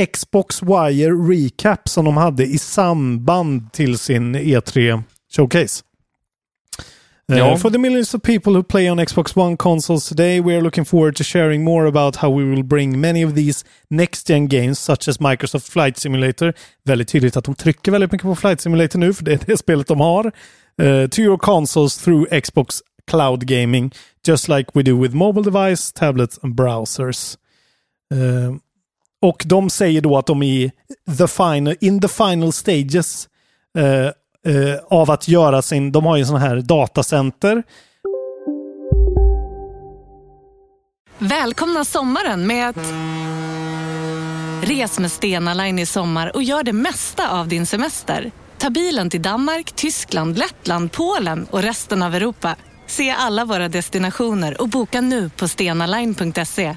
Xbox Wire Recap som de hade i samband till sin E3 Showcase. Uh, Ja. For the millions of people who play on Xbox One consoles today, we are looking forward to sharing more about how we will bring many of these next-gen games, such as Microsoft Flight Simulator. Väldigt tydligt att de trycker väldigt mycket på Flight Simulator nu, för det är det spelet de har. Uh, to your consoles through Xbox Cloud Gaming, just like we do with mobile device, tablets and browsers. Uh, och de säger då att de är i the final, in the final stages eh, eh, av att göra sin, de har ju sån här datacenter. Välkomna sommaren med att... Res med Stena Line i sommar och gör det mesta av din semester. Ta bilen till Danmark, Tyskland, Lettland, Polen och resten av Europa. Se alla våra destinationer och boka nu på stenaline.se.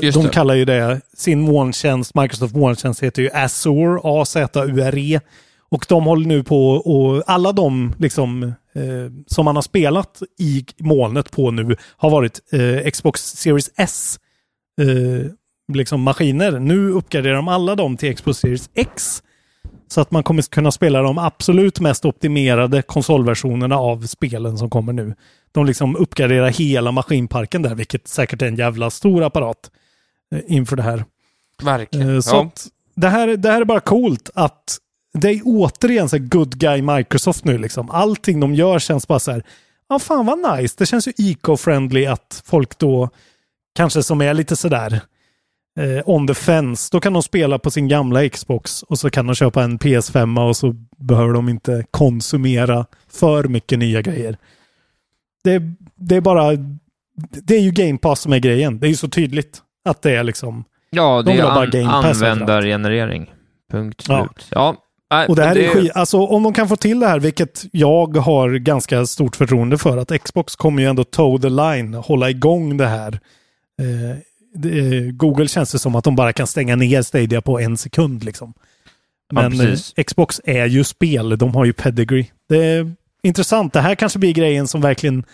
Just de det. kallar ju det sin molntjänst, Microsoft molntjänst heter ju Azure, A-Z-U-R-E. Och de håller nu på och alla de liksom eh, som man har spelat i molnet på nu har varit eh, Xbox Series S eh, liksom maskiner. Nu uppgraderar de alla dem till Xbox Series X. Så att man kommer kunna spela de absolut mest optimerade konsolversionerna av spelen som kommer nu. De liksom uppgraderar hela maskinparken där, vilket säkert är en jävla stor apparat eh, inför det här. Verkligen. Eh, Så ja. det, här, det här är bara coolt att det är återigen så här good guy Microsoft nu liksom. Allting de gör känns bara så här, ja fan vad nice. Det känns ju eco-friendly att folk då kanske som är lite sådär eh, on the fence, då kan de spela på sin gamla Xbox och så kan de köpa en PS5 och så behöver de inte konsumera för mycket nya grejer. Det, det är bara, det är ju Game Pass som är grejen. Det är ju så tydligt att det är liksom Ja, De det vill är an- användargenerering. Punkt Ja. slut. Ja. nej, Och det här är skit, alltså om de kan få till det här, vilket jag har ganska stort förtroende för, att Xbox kommer ju ändå toe the line, hålla igång det här. Eh, Google känns det som att de bara kan stänga ner Stadia på en sekund liksom. Ja, Men eh, precis. Xbox är ju spel, de har ju pedigree. Det är intressant, det här kanske blir grejen som verkligen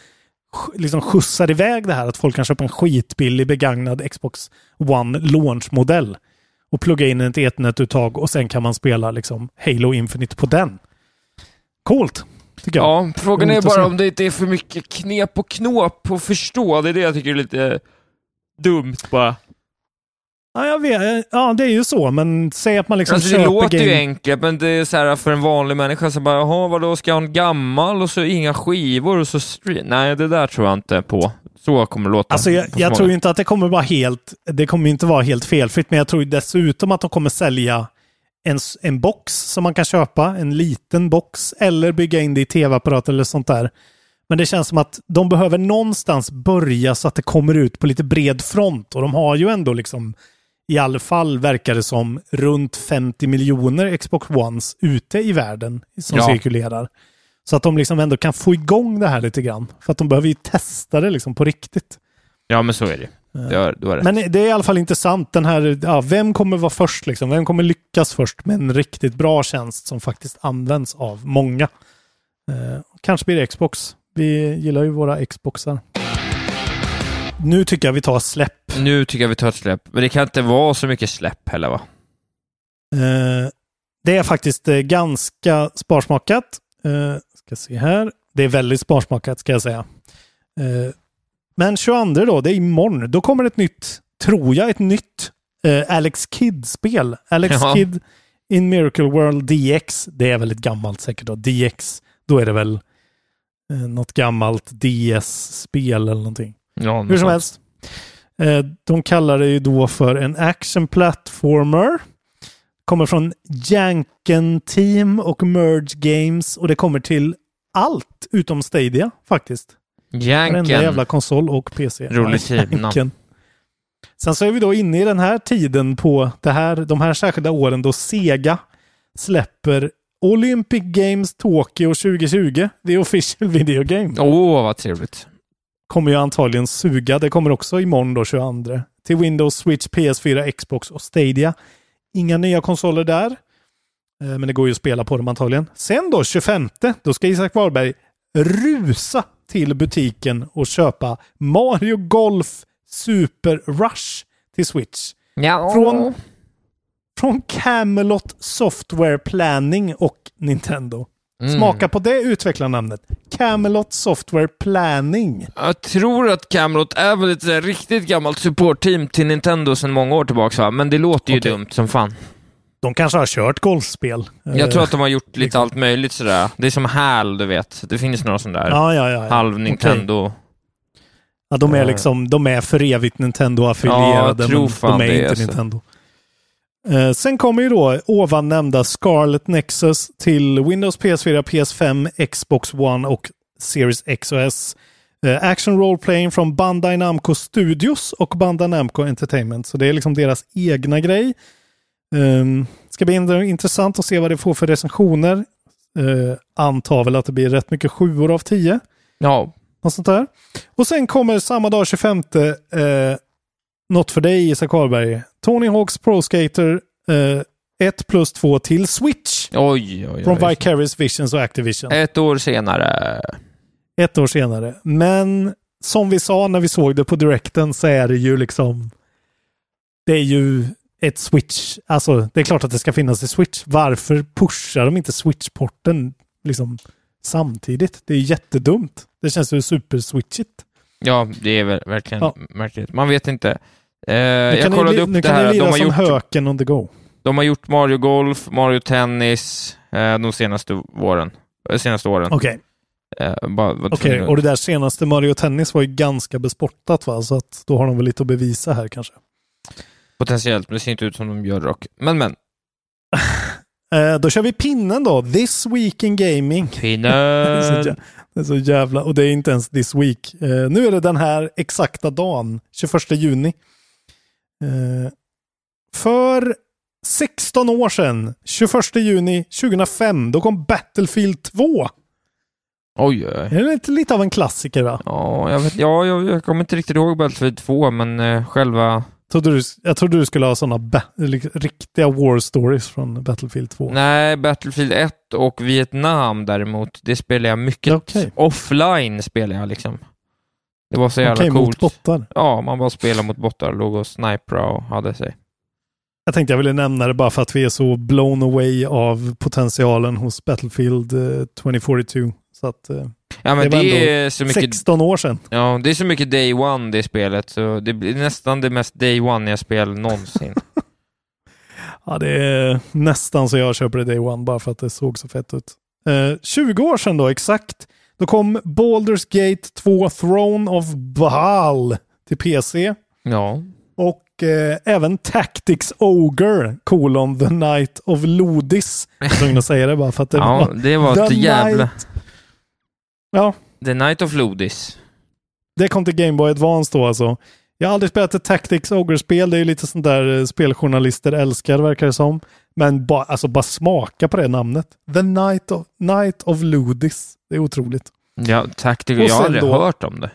liksom skjutsar iväg det här, att folk kan köpa en skitbillig begagnad Xbox One launch-modell och plugga in ett ethernet-uttag och sen kan man spela liksom Halo Infinite på den. Coolt, tycker jag. Ja, frågan är bara om det inte är för mycket knep och knåp att förstå. Det är det jag tycker är lite dumt bara. Ja, jag vet. Ja, det är ju så, men säg att man liksom alltså, det låter ju game... enkelt, men det är så här för en vanlig människa så bara, jaha, vadå, ska jag ha en gammal och så inga skivor och så stream? Nej, det där tror jag inte på. Så kommer det låta. Alltså jag, jag tror ju inte att det kommer vara helt, det kommer ju inte vara helt felfritt, men jag tror ju dessutom att de kommer sälja en, en box som man kan köpa, en liten box, eller bygga in det i tv-apparat eller sånt där. Men det känns som att de behöver någonstans börja så att det kommer ut på lite bred front och de har ju ändå liksom i alla fall verkar det som runt 50 miljoner Xbox Ones ute i världen som Ja. cirkulerar. Så att de liksom ändå kan få igång det här lite grann. För att de behöver ju testa det liksom på riktigt. Ja, men så är det. Du har, du har. Men det är i alla fall intressant den här, ja, vem kommer vara först liksom? Vem kommer lyckas först med en riktigt bra tjänst som faktiskt används av många? Eh, kanske blir det Xbox. Vi gillar ju våra Xboxar. Nu tycker jag vi tar släpp. Nu tycker jag vi tar ett släpp. Men det kan inte vara så mycket släpp heller va? Eh, det är faktiskt eh, ganska sparsmakat. Eh, ska se här. Det är väldigt sparsmakat ska jag säga. Eh, men 22 då, det är imorgon. Då kommer ett nytt, tror jag, ett nytt eh, Alex Kidd-spel. Alex Ja. Kidd in Miracle World DX. Det är väldigt gammalt säkert då. DX, då är det väl eh, något gammalt DS-spel eller någonting. Ja, något Hur som helst. Eh, de kallar det ju då för en action platformer. Kommer från Janken Team och Merge Games och det kommer till allt utom Stadia faktiskt. Varenda Janken. jävla konsol och PC. Roligt. Janken. Sen så är vi då inne i den här tiden på det här, de här särskilda åren då Sega släpper Olympic Games Tokyo 2020. The official video game Åh, vad trevligt. kommer ju antagligen suga. Det kommer också imorgon då 22. Till Windows, Switch, PS4, Xbox och Stadia. Inga nya konsoler där. Eh, Men det går ju att spela på dem antagligen. Sen då 25. Då ska Isak Wahlberg rusa till butiken och köpa Mario Golf Super Rush till Switch. Ja. Från, från Camelot Software Planning och Nintendo. Mm. Smaka på det utvecklarnamnet. Camelot Software Planning. Jag tror att Camelot är väl ett här riktigt gammalt supportteam till Nintendo sedan många år tillbaka, va? men det låter ju Okej. dumt som fan. De kanske har kört golfspel. Jag tror att de har gjort lite liksom. allt möjligt sådär. Det är som HAL, du vet. Det finns några sådana där Ja, ja, ja. ja. halv Nintendo. ja de är Eh. liksom, de är för evigt Nintendo-affilierade, Ja, jag tror men de är det, inte alltså. Eh, sen kommer ju då ovan nämnda Scarlet Nexus till Windows, PS4, PS5, Xbox One och Series X och S. Eh, action Role Playing från Bandai Namco Studios och Bandai Namco Entertainment. Så det är liksom deras egna grej. Um, ska bli in- intressant att se vad det får för recensioner. Uh, antar väl att det blir rätt mycket sjuor av tio. Ja, Något sånt där. Och sen kommer samma dag 25 eh, något för dig Isak Karlberg. Tony Hawks Pro Skater eh, 1 plus 2 till Switch. oj, oj, Från oj. Vicarious Visions och Activision. Ett år senare. Ett år senare. Men som vi sa när vi såg det på direkten så är det ju liksom det är ju ett Switch. Alltså det är klart att det ska finnas i Switch. Varför pushar de inte Switch-porten liksom samtidigt? Det är jättedumt. Det känns ju super-switchigt. Ja, det är ver- verkligen Ja. märkligt. Man vet inte. Eh, Nu jag kan kollade ni, upp nu det kan här. ni De lira har, som gjort, höken on the go. de har gjort Mario Golf, Mario Tennis eh, de senaste åren. Eh, Senaste åren. Okej, Eh, bara, okej. tvungen att- och det där senaste Mario Tennis var ju ganska bespottat va? Så att då har de väl lite att bevisa här kanske. Potentiellt, men det ser inte ut som de gör dock. Men men. Eh, då kör vi pinnen då. This Week in Gaming. Pinnen. det är så jävla... Och det är inte ens this week. Eh, nu är det den här exakta dagen, 21 juni. Eh, för 16 år sedan, 21 juni 2005, då kom Battlefield 2. Oj, oj. Det är lite, lite av en klassiker va? Ja, jag, vet, ja jag, jag kommer inte riktigt ihåg Battlefield 2, men eh, själva... Trodde du, jag trodde du skulle ha sådana riktiga war stories från Battlefield 2. Nej, Battlefield 1 och Vietnam däremot, det spelar jag mycket Okej. offline spelar jag liksom. Det var så jävla mot coolt. bottar. Ja, man bara spelade mot bottar, låg och snipra och hade sig. Jag tänkte jag ville nämna det bara för att vi är så blown away av potentialen hos Battlefield eh, 2042. Så att, eh, Ja, men Det det, var ändå är så mycket... 16 år sedan. Ja, det är så mycket day one det spelet, så det blir nästan det mest day one jag spel någonsin. Ja, det är nästan så jag köper det Day One bara för att det såg så fett ut. Eh, 20 år sedan då, exakt. Då kom Baldur's Gate 2 Throne of Baal till PC. ja. Och eh, även Tactics Ogre, kolon The Night of Lodis. Jag var tvungen att säga det bara för att det ja, var... det var ett jävla... Night- Ja, The Night of Lodis. det kom till Game Boy Advance då alltså. Jag har aldrig spelat ett Tactics Ogre-spel. Det är ju lite sånt där eh, speljournalister älskar verkar det som. Men ba, alltså bara smaka på det namnet. The Night of, Night of Ludis. Det är otroligt. Ja, Tactical, Och jag har aldrig då- hört om det.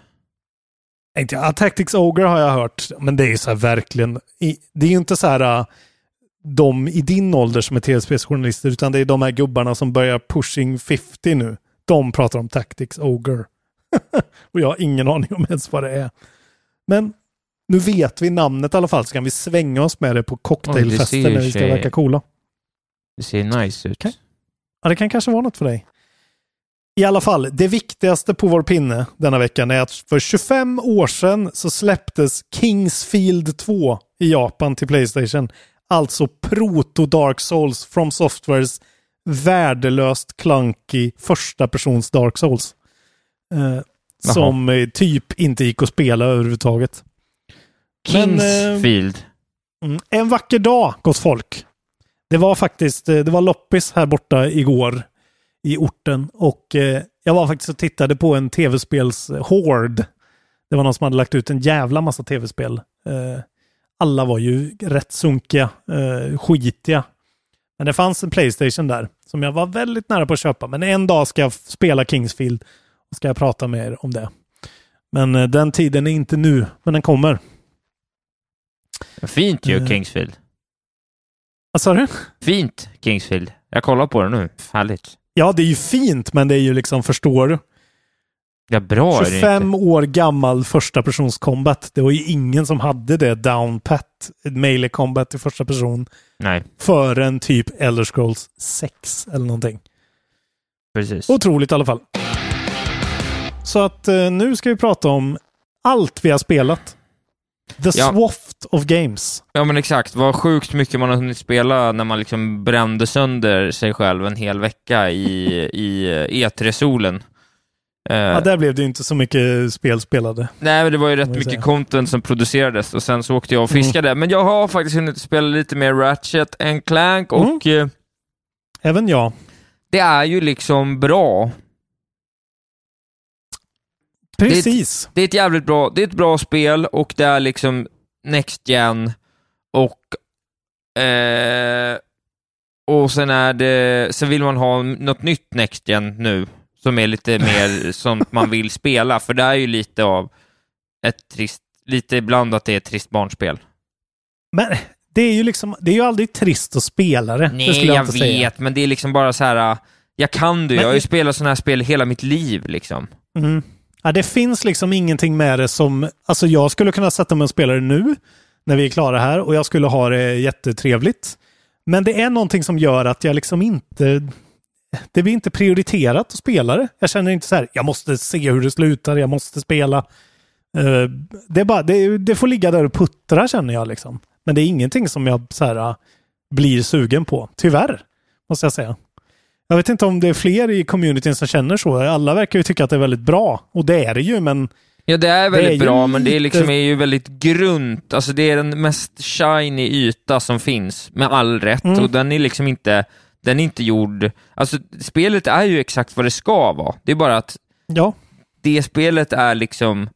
Inte, ja, Tactics Ogre har jag hört, men det är ju så här verkligen... I, det är ju inte så här äh, de i din ålder som är tv-spelsjournalister, utan det är de här gubbarna som börjar pushing 50 nu. De pratar om Tactics Ogre. Och jag har ingen aning om ens vad det är. Men nu vet vi namnet i alla fall, så kan vi svänga oss med det på det ser när vi ska sig- verka coola. Det ser nice ut. Okej. Ja, det kan kanske vara något för dig. I alla fall, det viktigaste på vår pinne denna veckan är att för 25 år sedan så släpptes Kingsfield 2 i Japan till Playstation. Alltså proto Dark Souls from Softwares värdelöst clunky första persons Dark Souls. Eh, som eh, typ inte gick att spela överhuvudtaget. Men, eh, Kingsfield. Mm. En vacker dag, gott folk. Det var faktiskt, eh, det var loppis här borta igår i orten och eh, jag var faktiskt och tittade på en tv-spels Horde. Det var någon som hade lagt ut en jävla massa tv-spel. Eh, alla var ju rätt sunkiga, eh, skitiga. Men det fanns en Playstation där som jag var väldigt nära på att köpa. Men en dag ska jag spela Kingsfield och ska jag prata med er om det. Men eh, den tiden är inte nu, men den kommer. Fint ju, eh. Kingsfield. Vad sa du? Fint, Kingsfield. Jag kollar på det nu. Härligt. Ja, det är ju fint, men det är ju liksom, förstår du? Ja, bra är det 25 inte. år gammal första persons combat. Det var ju ingen som hade det down pat, melee combat i första person, Nej, förrän typ Elder Scrolls 6 eller någonting. precis. Otroligt i alla fall. Så att eh, nu ska vi prata om allt vi har spelat. The Ja. Swaft of Games. Ja men exakt, vad sjukt mycket man har hunnit spela när man liksom brände sönder sig själv en hel vecka i, i E3-solen. Eh, Ja, där blev det ju inte så mycket spel spelade. Nej, men det var ju rätt mycket säga. content som producerades och sen så åkte jag och Mm. fiskade. Men jag har faktiskt hunnit spela lite mer Ratchet and Clank och Mm. eh, Även jag. det är ju liksom bra. Precis. Det är ett jävligt bra, det är ett bra spel och det är liksom Next Gen och eh, och sen är det, sen vill man ha något nytt Next Gen nu som är lite mer sånt man vill spela, för det är ju lite av ett trist, lite ibland att det är ett trist barnspel. Men det är ju liksom, det är ju aldrig trist att spela det. det Nej, skulle jag, inte vet, säga. men det är liksom bara så här. jag kan det, Men- jag har ju spelat sådana här spel hela mitt liv liksom. Mm. Ja, det finns liksom ingenting med det som... Alltså jag skulle kunna sätta mig och spela det nu, när vi är klara här, och jag skulle ha det jättetrevligt. Men det är någonting som gör att jag liksom inte... Det blir inte prioriterat att spela det. Jag känner inte så här, jag måste se hur det slutar, jag måste spela. Eh, det, är bara, det, det får ligga där och puttra känner jag liksom. Men det är ingenting som jag så här, blir sugen på. Tyvärr, måste jag säga. Jag vet inte om det är fler i communityn som känner så. Alla verkar ju tycka att det är väldigt bra. Och det är det ju, men Ja, det är väldigt Det är bra, men det är, liksom, är ju väldigt grunt. Alltså det är den mest shiny yta som finns, med all rätt. Mm. Och den är liksom inte, den är inte gjord... Alltså spelet är ju exakt vad det ska vara. Det är bara att ja. det spelet är liksom...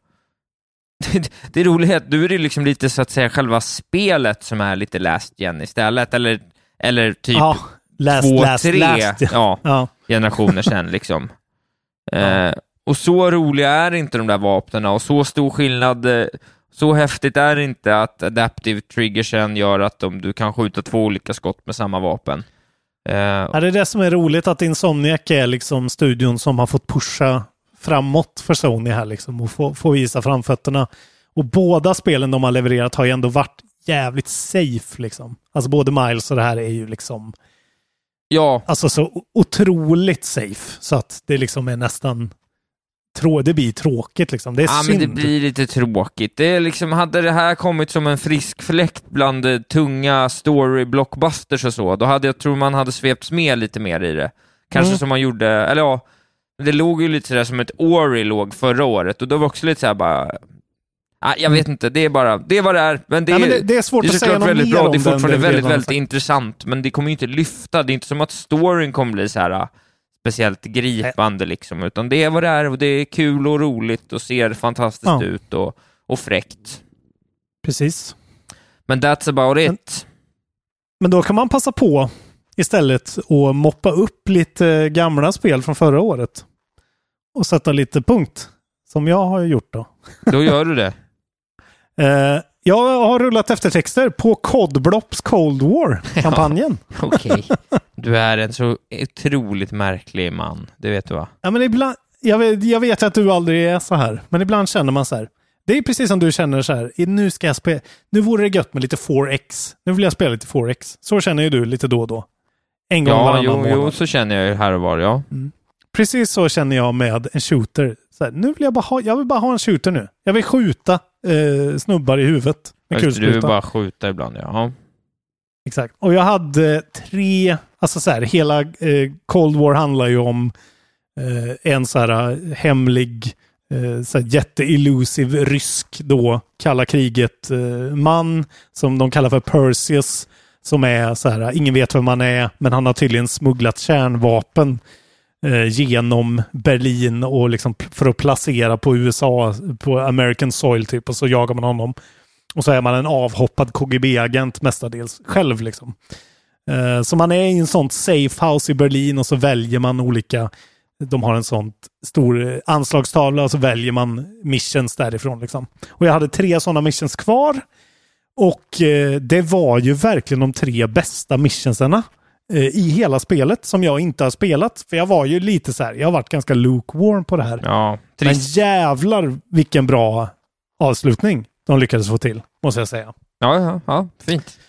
det roliga är att nu är det liksom lite så att säga själva spelet som är lite last gen istället, eller, eller typ ja. Last, två, last, tre last. Ja, Ja. generationer sen liksom. Eh, och så roliga är inte de där vapnen och så stor skillnad, eh, så häftigt är det inte att Adaptive Triggersen gör att de, du kan skjuta två olika skott med samma vapen. Eh, Ja, det är det som är roligt att Insomniac är liksom studion som har fått pusha framåt för Sony här liksom och få, få visa framfötterna. Och båda spelen de har levererat har ju ändå varit jävligt safe liksom. Alltså både Miles och det här är ju liksom ja, alltså så otroligt safe så att det liksom är nästan trå det blir tråkigt liksom. Det är ja men synd. det blir lite tråkigt. Det är liksom, hade det här kommit som en frisk fläkt bland eh, tunga story-blockbusters och så, då hade jag tror man hade svepts med lite mer i det. Kanske Mm. som man gjorde, eller ja, det låg ju lite sådär som ett Ori låg förra året och då var också lite såhär bara, ah, jag vet inte, det är bara, det är vad det är, men det, men är, det, det är svårt det är att säga något väldigt mer bra, om det är den fortfarande än väldigt, väldigt intressant, men det kommer ju inte lyfta, det är inte som att storyn kommer bli så här ah, speciellt gripande liksom, utan det är vad det är och det är kul och roligt och ser fantastiskt Ja. ut och, och fräckt. Precis. Men that's about it. Men då kan man passa på istället att moppa upp lite gamla spel från förra året. och sätta lite punkt. Som jag har gjort då. Då gör du det. Eh, jag har rullat eftertexter på Codblops Cold War-kampanjen. Okej. Du är en så otroligt märklig man. Det vet du va? Ja, men ibland, jag, vet, jag vet att du aldrig är så här, men ibland känner man så här. Det är precis som du känner så här, nu ska jag spela, nu vore det gött med lite 4X. Nu vill jag spela lite 4X. Så känner ju du lite då och då. En gång Ja, varannan jo, månad. jo, så känner jag ju här och var, ja. Precis så känner jag med en shooter. Så här, nu vill jag bara ha, jag vill bara ha en shooter nu. Jag vill skjuta eh, snubbar i huvudet med Just, du vill bara skjuta ibland, ja. Exakt. Och jag hade tre, alltså så här, hela eh, Cold War handlar ju om eh, en så här eh, hemlig, eh, så här jätteillusiv rysk då, kalla kriget eh, man som de kallar för Perseus. Som är så här, ingen vet vem han är, men han har tydligen smugglat kärnvapen Eh, genom Berlin och liksom för att placera på USA, på American soil typ, och så jagar man honom. Och så är man en avhoppad KGB-agent mestadels själv. Liksom. Eh, så man är i en sånt safe house i Berlin och så väljer man olika, de har en sån stor eh, anslagstavla och så väljer man missions därifrån. Liksom. Och jag hade tre sådana missions kvar. Och eh, det var ju verkligen de tre bästa missionsarna i hela spelet som jag inte har spelat. För jag var ju lite så här, jag har varit ganska lukewarm på det här. Ja, Men jävlar vilken bra avslutning de lyckades få till, måste jag säga. Ja, ja, ja, fint.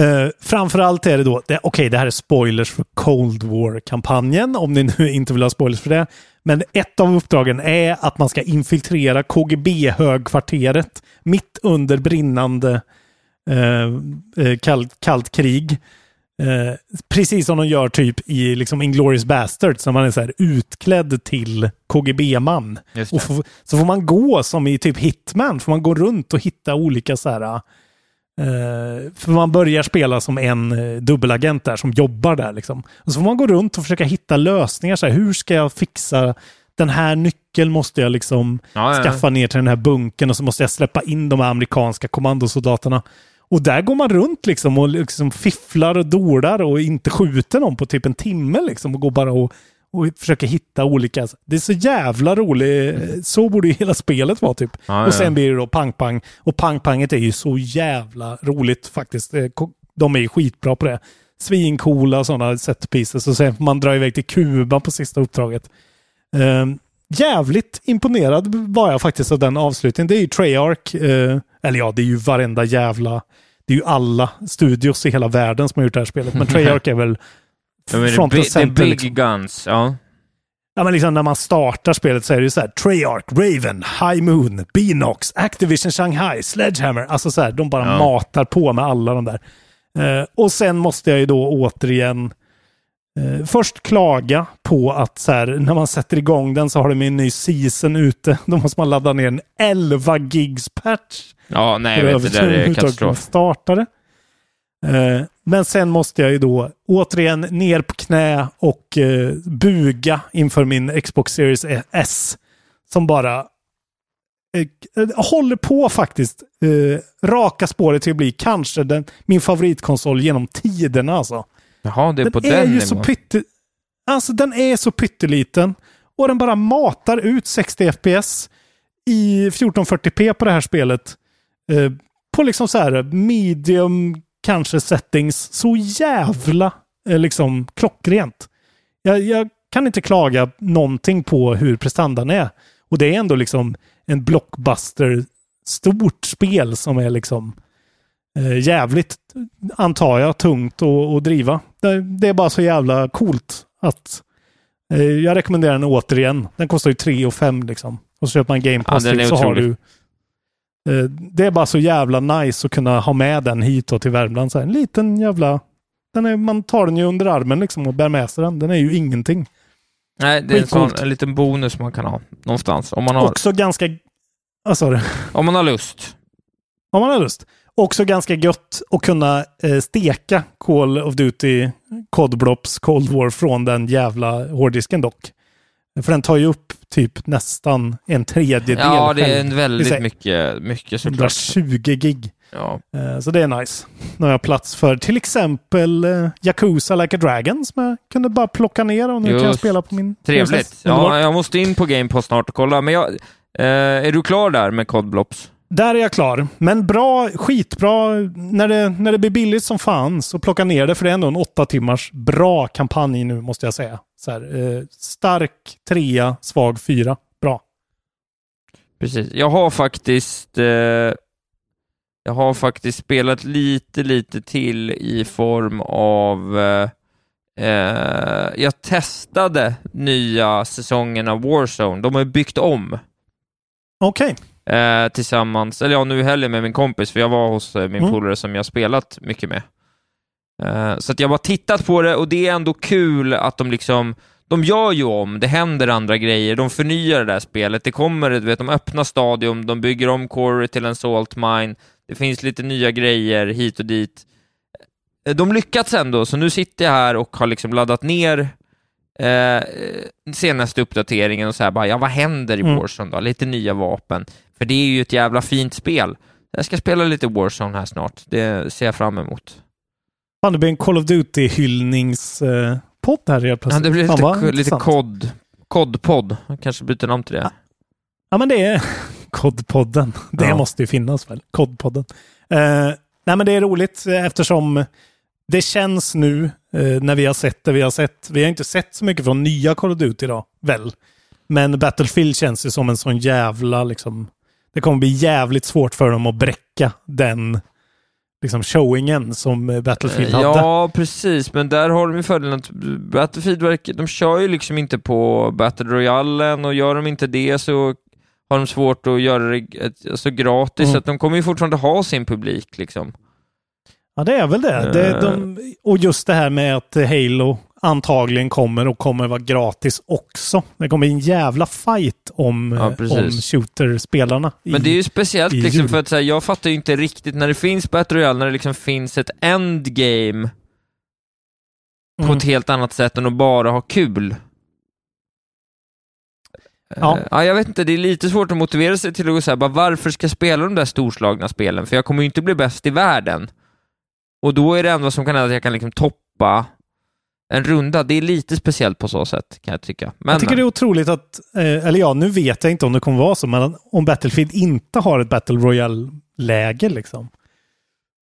Uh, framförallt är det då, okej det här är spoilers för Cold War-kampanjen, om ni nu inte vill ha spoilers för det. Men ett av uppdragen är att man ska infiltrera KGB-högkvarteret mitt under brinnande eh, eh, kallt, kallt krig. Eh, precis som de gör typ i liksom Inglourious Basterds, när man är så här utklädd till KGB-man. Och får- så får man gå som i typ Hitman, får man gå runt och hitta olika så här eh, för man börjar spela som en eh, dubbelagent där som jobbar där. Liksom. Och så får man gå runt och försöka hitta lösningar. Så här, hur ska jag fixa den här nyckeln måste jag liksom Ja, ja, ja. skaffa ner till den här bunken och så måste jag släppa in de här amerikanska kommandosoldaterna. Och där går man runt liksom och liksom fifflar och dolar och inte skjuter någon på typ en timme liksom och går bara och, och försöker hitta olika. Det är så jävla roligt. Så borde ju hela spelet vara typ. Ja, och sen ja. blir det då pang-pang. Och pang-panget är ju så jävla roligt faktiskt. De är ju skitbra på det. Svincoola sådana set pieces och sen får man dra iväg till Kuba på sista uppdraget. Ehm, jävligt imponerad var jag faktiskt av den avslutningen. Det är ju Treyarch, eh, eller ja, det är ju varenda jävla, det är ju alla studios i hela världen som har gjort det här spelet. Men Treyarch är väl front och center. big Liksom. guns, ja. Ja, men liksom när man startar spelet så är det ju så här Treyarch, Raven, High Moon, Beanox, Activision Shanghai, Sledgehammer. Alltså så här, de bara Ja. matar på med alla de där. Eh, och sen måste jag ju då återigen eh, först klaga på att så här, när man sätter igång den så har de en ny season ute. Då måste man ladda ner en 11 gigs patch. Ja, nej, jag vet, det där är katastrof. Eh, Men sen måste jag ju då återigen ner på knä och eh, buga inför min Xbox Series S. Som bara eh, håller på faktiskt raka spåret till att bli kanske den, min favoritkonsol genom tiderna alltså. Jaha, det är Den på är den ju så pytte... Alltså den är så pytteliten. Och den bara matar ut 60 FPS i 1440p på det här spelet. Eh, på liksom så här medium kanske settings. Så jävla eh, liksom klockrent. Jag, jag kan inte klaga någonting på hur prestandan är. Och det är ändå liksom en blockbuster stort spel som är liksom eh, jävligt, antar jag, tungt att, driva. Det, det är bara så jävla coolt att eh, jag rekommenderar den återigen. Den kostar ju 3 och 5 liksom. Och så köper man Game Pass Ja, så har otrolig. du... Eh, det är bara så jävla nice att kunna ha med den hit då till Värmland. Så här, en liten jävla... Den är, man tar den ju under armen liksom och bär med sig den. Den är ju ingenting. Nej, det är en, sån, en liten bonus man kan ha någonstans. Om man har, Också ganska... Sa du? om man har lust. Om man har lust. Också ganska gött att kunna eh, steka Call of Duty Codblops Cold War från den jävla hårddisken dock. För den tar ju upp typ nästan en tredjedel Ja, det är en väldigt är mycket, mycket såklart. 120 gig. Ja. Eh, Så det är nice. Nu har jag plats för till exempel eh, Yakuza Like a Dragon som jag kunde bara plocka ner och nu kan jag Just. spela på min Trevligt. Ja, jag måste in på Game Pass snart och kolla. Men jag, eh, är du klar där med Cod Blops? Där är jag klar. Men bra, skitbra. När det, när det blir billigt som fan så plocka ner det för det är ändå en åtta timmars bra kampanj nu måste jag säga. Så här, eh, stark trea, svag fyra. Bra. Precis. Jag har faktiskt eh, jag har faktiskt spelat lite, lite till i form av eh, eh, jag testade nya säsongen av Warzone. De har byggt om Okej. eh, tillsammans, eller ja, nu i helgen med min kompis, för jag var hos eh, min Mm. polare som jag spelat mycket med. Eh, så att jag har bara tittat på det och det är ändå kul att de liksom, de gör ju om, det händer andra grejer, de förnyar det där spelet, det kommer, du vet, de öppnar stadion, de bygger om Corey till en salt mine, det finns lite nya grejer hit och dit. Eh, De lyckats ändå, så nu sitter jag här och har liksom laddat ner eh, senaste uppdateringen och så här bara, ja vad händer i Mm. Warzone då? Lite nya vapen. För det är ju ett jävla fint spel. Jag ska spela lite Warzone här snart, det ser jag fram emot. Fan, det blir en Call of Duty-hyllningspodd här helt Ja, plötsligt. det blir Fan, lite, kod, kodpodd, kanske byter namn till det. Ja, men det är Kodpodden. Det Ja. måste ju finnas väl? Kodpodden. Eh, nej, men det är roligt eftersom det känns nu eh, när vi har sett det vi har sett. Vi har inte sett så mycket från nya Call of Duty idag, väl? Men Battlefield känns ju som en sån jävla liksom. Det kommer bli jävligt svårt för dem att bräcka den liksom showingen som eh, Battlefield hade. Ja, precis, men där har de ju fördelen att Battlefield de kör ju liksom inte på Battle Royalen och gör de inte det så har de svårt att göra det alltså, gratis, Mm. så att de kommer ju fortfarande ha sin publik liksom. Ja, det är väl det. det Eh. de, och just det här med att Halo antagligen kommer och kommer vara gratis också. Det kommer en jävla fight om, Ja, eh, om shooter-spelarna. Men det är ju speciellt liksom jul. för att här, jag fattar ju inte riktigt när det finns Battle Royale, när det liksom finns ett endgame på Mm. ett helt annat sätt än att bara ha kul. Ja. Eh, ja, jag vet inte, det är lite svårt att motivera sig till att säga bara varför ska jag spela de där storslagna spelen? För jag kommer ju inte bli bäst i världen. Och då är det enda som kan hända att jag kan liksom toppa en runda. Det är lite speciellt på så sätt, kan jag tycka. Men, jag tycker det är otroligt att, eh, eller ja, nu vet jag inte om det kommer vara så, men om Battlefield inte har ett Battle Royale-läge liksom.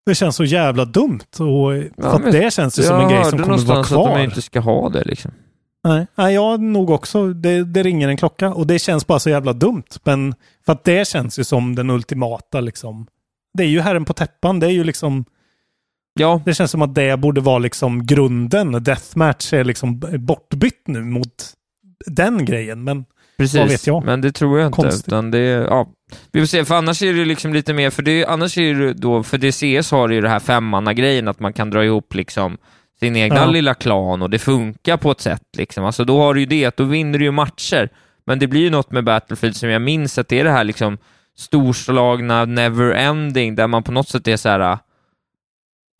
Det känns så jävla dumt. Och, Ja, men det känns ju som en grej som kommer vara någonstans att kvar. de inte ska ha det liksom. Nej, nej jag nog också. Det, det ringer en klocka och det känns bara så jävla dumt. Men för att det känns ju som den ultimata liksom. Det är ju herren på täppan. Det är ju liksom. Ja, Det känns som att det borde vara liksom grunden. Deathmatch är liksom bortbytt nu mot den grejen. Men Precis, Vad vet jag? men det tror jag inte. Konstigt. Utan det, ja. Vi får se, för annars är det liksom lite mer, för det, annars är det då, för det CS har ju det här femmanna-grejen, att man kan dra ihop liksom sin egna Ja. lilla klan och det funkar på ett sätt liksom. Alltså då har du ju det, då vinner du ju matcher. Men det blir ju något med Battlefield som jag minns att det är det här liksom storslagna never-ending, där man på något sätt är så här.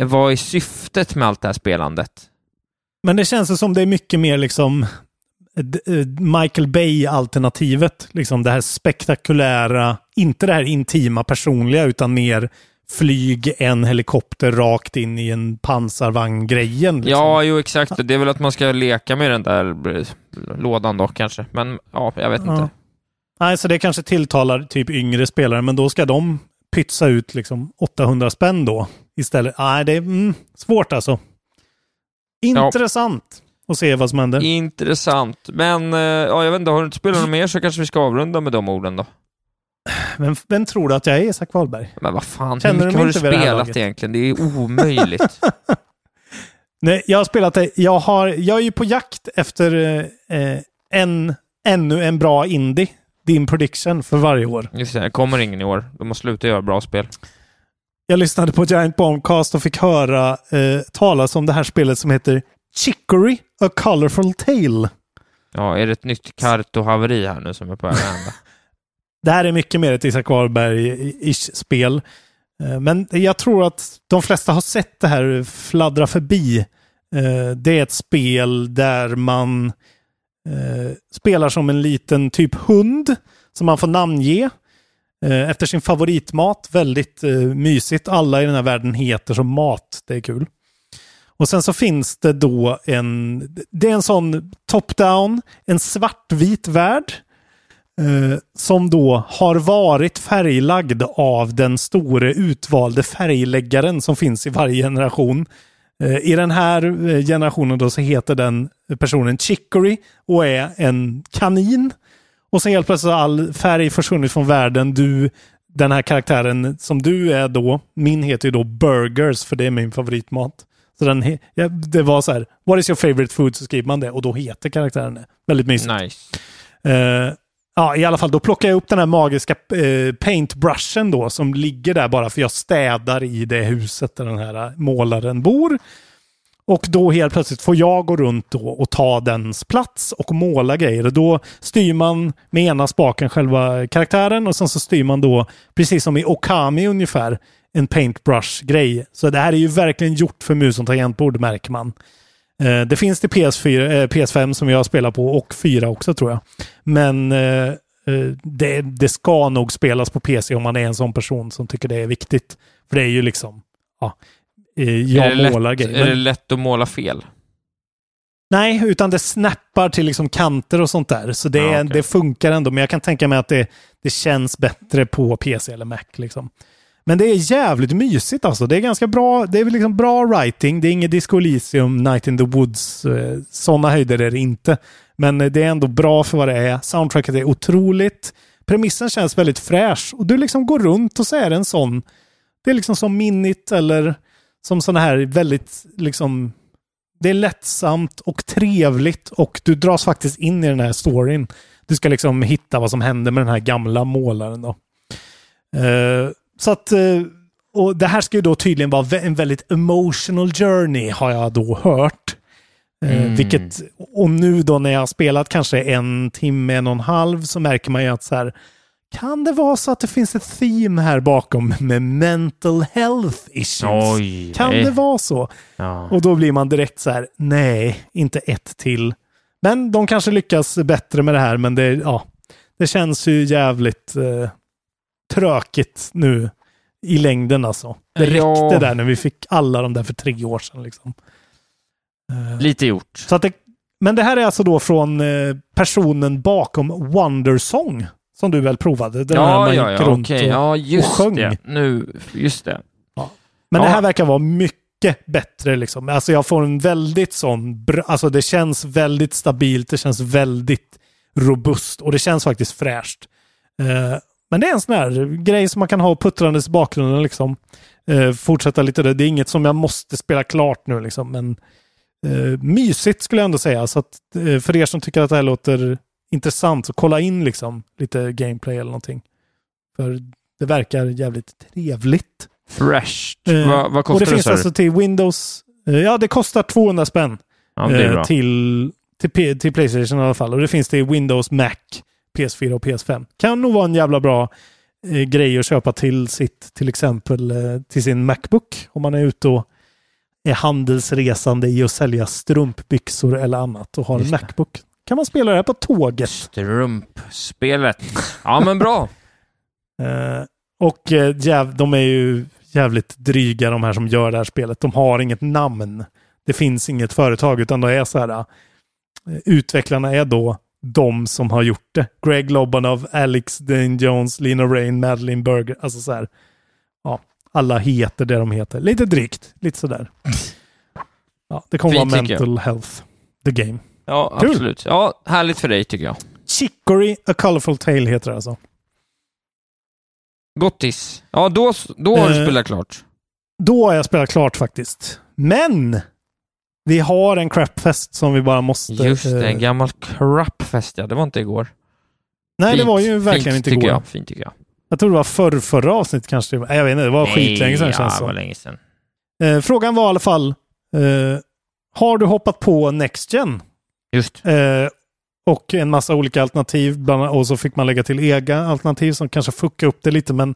Vad är syftet med allt det här spelandet? Men det känns som det är mycket mer liksom eh, Michael Bay-alternativet. Liksom det här spektakulära, inte det här intima personliga, utan mer flyg en helikopter rakt in i en pansarvagn-grejen. Liksom. Ja, jo exakt. Det är väl att man ska leka med den där eh, lådan då kanske. Men ja, jag vet Ja. inte. Nej, så det kanske tilltalar typ yngre spelare, men då ska de pytsa ut liksom 800 spänn då istället. Nej, det är mm, svårt alltså. Intressant att se vad som händer. Intressant. Men eh, ja, jag vet inte, har du inte spelat något mer så kanske vi ska avrunda med de orden då. Men vem tror du att jag är, Isak Wahlberg? Men vad fan, Känner hur mycket har du spelat egentligen? Det är omöjligt. Nej, jag har spelat det. Jag, har, jag är ju på jakt efter eh, en, ännu en bra indie. Din prediction för varje år. Just det, det kommer ingen i år. De måste sluta göra bra spel. Jag lyssnade på Giant Bombcast och fick höra eh, talas om det här spelet som heter Chicory, A Colorful Tale. Ja, är det ett nytt Karto-haveri här nu som är på väg att hända? Det här är mycket mer ett Isak Wahlberg-ish spel. Eh, Men jag tror att de flesta har sett det här fladdra förbi. Eh, Det är ett spel där man eh, spelar som en liten typ hund som man får namnge. Eh, efter sin favoritmat. Väldigt eh, mysigt. Alla i den här världen heter som mat. Det är kul. Och sen så finns det då en, det är en sån top-down, en svartvit värld. Eh, som då har varit färglagd av den store utvalde färgläggaren som finns i varje generation. Eh, I den här eh, generationen då så heter den personen Chicory och är en kanin. Och sen helt plötsligt har all färg försvunnit från världen. Du, den här karaktären som du är då, min heter ju då Burgers för det är min favoritmat. Så den, ja, det var så här, what is your favorite food? Så skriver man det och då heter karaktären det. Väldigt mysigt. Nice. Eh, ja, i alla fall, då plockar jag upp den här magiska uh, paintbrushen då som ligger där bara för jag städar i det huset där den här målaren bor. Och då helt plötsligt får jag gå runt då och ta dens plats och måla grejer. Då styr man med ena spaken själva karaktären och sen så styr man då, precis som i Okami ungefär, en paintbrush-grej. Så det här är ju verkligen gjort för mus och tangentbord märker man. Eh, det finns till PS4, eh, PS5 som jag spelar på och 4 också tror jag. Men eh, eh, det, det ska nog spelas på PC om man är en sån person som tycker det är viktigt. För det är ju liksom, ja, jag är, det målar lätt, grejer. är det lätt att måla fel? Nej, utan det snappar till liksom kanter och sånt där. Så det, är- okej. det funkar ändå. Men jag kan tänka mig att det, det känns bättre på PC eller Mac. Liksom. Men det är jävligt mysigt alltså. Det är ganska bra. Det är liksom bra writing. Det är inget Disco Elysium, Night in the Woods. Eh, Sådana höjder är det inte. Men eh, det är ändå bra för vad det är. Soundtracket är otroligt. Premissen känns väldigt fräsch. Och du liksom går runt och så är det en sån. Det är liksom som Minit eller som sådana här väldigt liksom det är lättsamt och trevligt och du dras faktiskt in i den här storyn. Du ska liksom hitta vad som hände med den här gamla målaren då. Eh, så att, eh, och det här ska ju då tydligen vara en väldigt emotional journey har jag då hört. Mm. Vilket, och nu då när jag har spelat kanske en timme, en och en halv så märker man ju att så här, kan det vara så att det finns ett theme här bakom med mental health issues? Oj, kan nej. det vara så? Ja. Och då blir man direkt så här, nej, inte ett till. Men de kanske lyckas bättre med det här, men det, ja, det känns ju jävligt eh, tråkigt nu i längden alltså. Det räckte Ja. där när vi fick alla de där för tre år sedan. Liksom. Eh, Lite gjort. så att det, men det här är alltså då från eh, personen bakom Wondersong, som du väl provade? Den Ja, man ja, ja, okej. och- Ja, just sjöng. det. Nu, just det. Men det Ja. här verkar vara mycket bättre. Liksom. Alltså jag får en väldigt sån... bra- Alltså det känns väldigt stabilt, det känns väldigt robust och det känns faktiskt fräscht. Eh, men det är en sån här grej som man kan ha puttrandes i bakgrunden. Liksom. Eh, fortsätta lite där. Det är inget som jag måste spela klart nu. Liksom. Men eh, mysigt skulle jag ändå säga. Så att, eh, för er som tycker att det här låter intressant, så kolla in liksom, lite gameplay eller någonting. För det verkar jävligt trevligt. Fresh. Eh, vad, vad och kostar det det, finns alltså till Windows. eh, Ja, det kostar 200 spänn. Ja, eh, till, till, till Playstation i alla fall. Och det finns till Windows, Mac, PS4 och PS5. Kan nog vara en jävla bra eh, grej att köpa till sitt, till exempel eh, till sin Macbook. Om man är ute och är handelsresande i att sälja strumpbyxor eller annat och har en. Macbook. Kan man spela det här på tåget. Strumpspelet. Ja, men bra. Eh, och eh, jäv, de är ju jävligt dryga de här som gör det här spelet. De har inget namn. Det finns inget företag utan det är så här. eh, utvecklarna är då de som har gjort det. Greg Lobanov, Alex Dane Jones, Lina Rain, Madeline Berger. Alltså så här. Ja, alla heter det de heter. Lite drygt. Lite sådär. Ja, det kommer vara tycker jag. mental health. The game. Ja, Kul. absolut. Ja, härligt för dig tycker jag. Chicory A Colorful Tale heter det alltså. Gottis. Ja, då, då har du Eh, spelat klart. Då har jag spelat klart faktiskt. Men! Vi har en crapfest som vi bara måste... Just det, eh, en gammal crapfest ja. Det var inte igår. nej, det Fint, var ju verkligen fint inte tycker igår. Jag. Fint tycker jag. Jag tror det var förr, förra avsnittet kanske. var. Jag vet inte, det var skitlänge sedan känns det det var som. länge sedan. Eh, Frågan var i alla fall, eh, har du hoppat på Next Gen? Just. Eh, och en massa olika alternativ. Bland annat, och så fick man lägga till egna alternativ som kanske fuckar upp det lite. Men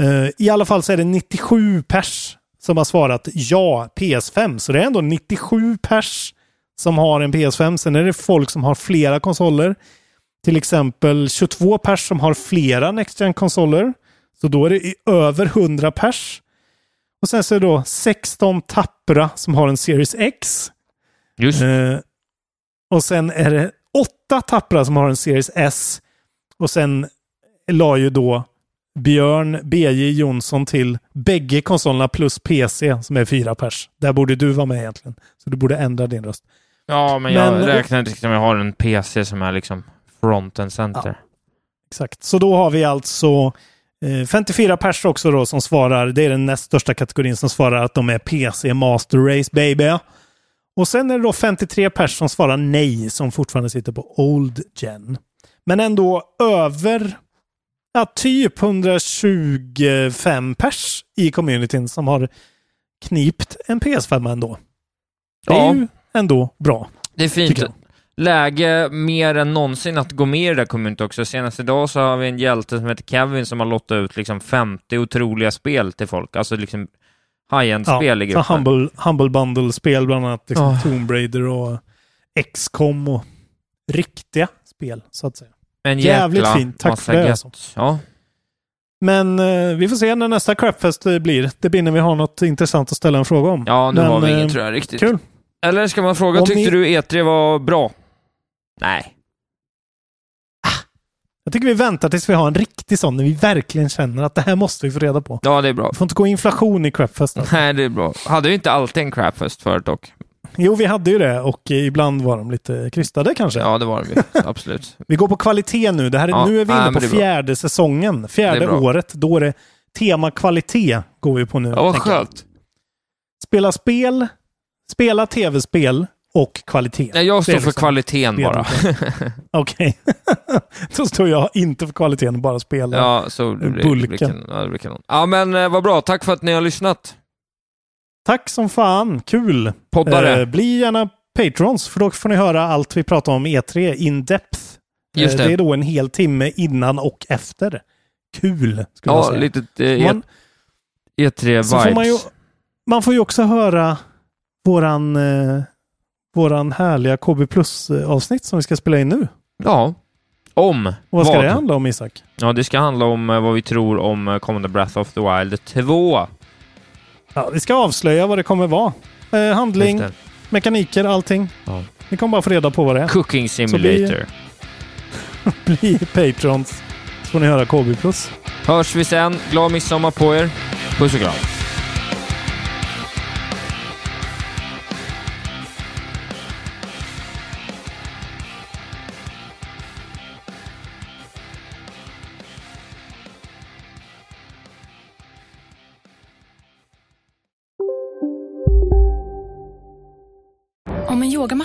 eh, i alla fall så är det 97 pers som har svarat ja, PS5. Så det är ändå 97 pers som har en PS5. Sen är det folk som har flera konsoler. till exempel 22 pers som har flera Next gen konsoler Så då är det över 100 pers. Och sen så är det då 16 tappra som har en Series X. Just Eh, och sen är det åtta tappra som har en Series S. Och sen la ju då Björn B.J. Jonsson till bägge konsolerna plus PC som är fyra pers. Där borde du vara med egentligen. Så du borde ändra din röst. Ja, men jag Men- räknar inte som jag har en PC som är liksom front and center. Exakt. Så då har vi alltså eh, 54 pers också då som svarar. Det är den näst största kategorin som svarar att de är PC Master Race baby. Och sen är det då 53 pers som svarar nej som fortfarande sitter på Old Gen. Men ändå över ja, typ 125 pers i communityn som har knipt en PS5 ändå. Det är Ja. ju ändå bra. Det är fint. Läge mer än någonsin att gå med i det där communityt också. Senast idag så har vi en hjälte som heter Kevin som har lottat ut liksom 50 otroliga spel till folk. Alltså liksom high-end-spel i så gruppen. Humble, Humble Bundle-spel bland annat. Liksom Ja. Tomb Raider och XCOM och riktiga spel så att säga. En jävligt jäkla fint. Tack för det, alltså. Ja. Men eh, vi får se när nästa Crapfest eh, blir. Det blir när vi har något intressant att ställa en fråga om. ja, nu Men, har vi eh, ingen tror jag riktigt. Kul. Eller ska man fråga, Om tyckte ni- du E3 var bra? Nej. Jag tycker vi väntar tills vi har en riktig sån när vi verkligen känner att det här måste vi få reda på. Ja, det är bra. Det får inte gå inflation i Crapfest. Alltså. Nej, det är bra. Hade vi inte alltid en crapfest förut dock? Jo, vi hade ju det och ibland var de lite krystade kanske. Ja, det var vi. Absolut. Vi går på kvalitet nu. Det här är, Ja, nu är vi nej, inne men på är bra. fjärde säsongen. Fjärde året. Då är det tema kvalitet går vi på nu. Ja, vad skönt. Spela spel, spela tv-spel och kvalitet. Nej, jag Det står för liksom kvaliteten bara. Okej. Då står jag inte för kvaliteten bara spelar. Ja, så det blir, det Bulken. ja, det blir kanon. Ja, men eh, vad bra. Tack för att ni har lyssnat. Tack som fan. Kul. Poddare. Eh, bli gärna patrons, för då får ni höra allt vi pratar om E3 in depth. Eh, Just det. det är då en hel timme innan och efter. Kul, skulle jag Ja, säga. lite eh, Man- E3-vibes. Så får man, ju, man får ju också höra våran, eh, våran härliga KB Plus-avsnitt som vi ska spela in nu. Ja. Om. Och vad ska det handla om, Isak? Ja, det ska handla om eh, vad vi tror om eh, kommande Breath of the Wild 2. Ja, vi ska avslöja vad det kommer vara. Eh, handling, mekaniker, allting. Ja. Ni kommer bara få reda på vad det är. Cooking Simulator. Bli patrons så får ni höra KB Plus. Hörs vi sen. Glad midsommar på er. Puss och kram.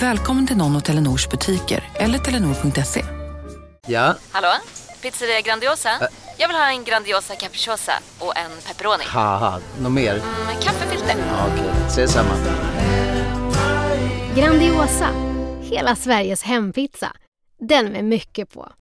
Välkommen till någon av Telenors butiker eller telenor.se. Ja, Hallå? Pizzeria Grandiosa? Jag vill ha en Grandiosa capriciosa och en pepperoni. haha, något mer? Med kaffefilter. Ja, Okej, ses samma. Grandiosa, hela Sveriges hempizza. Den med mycket på.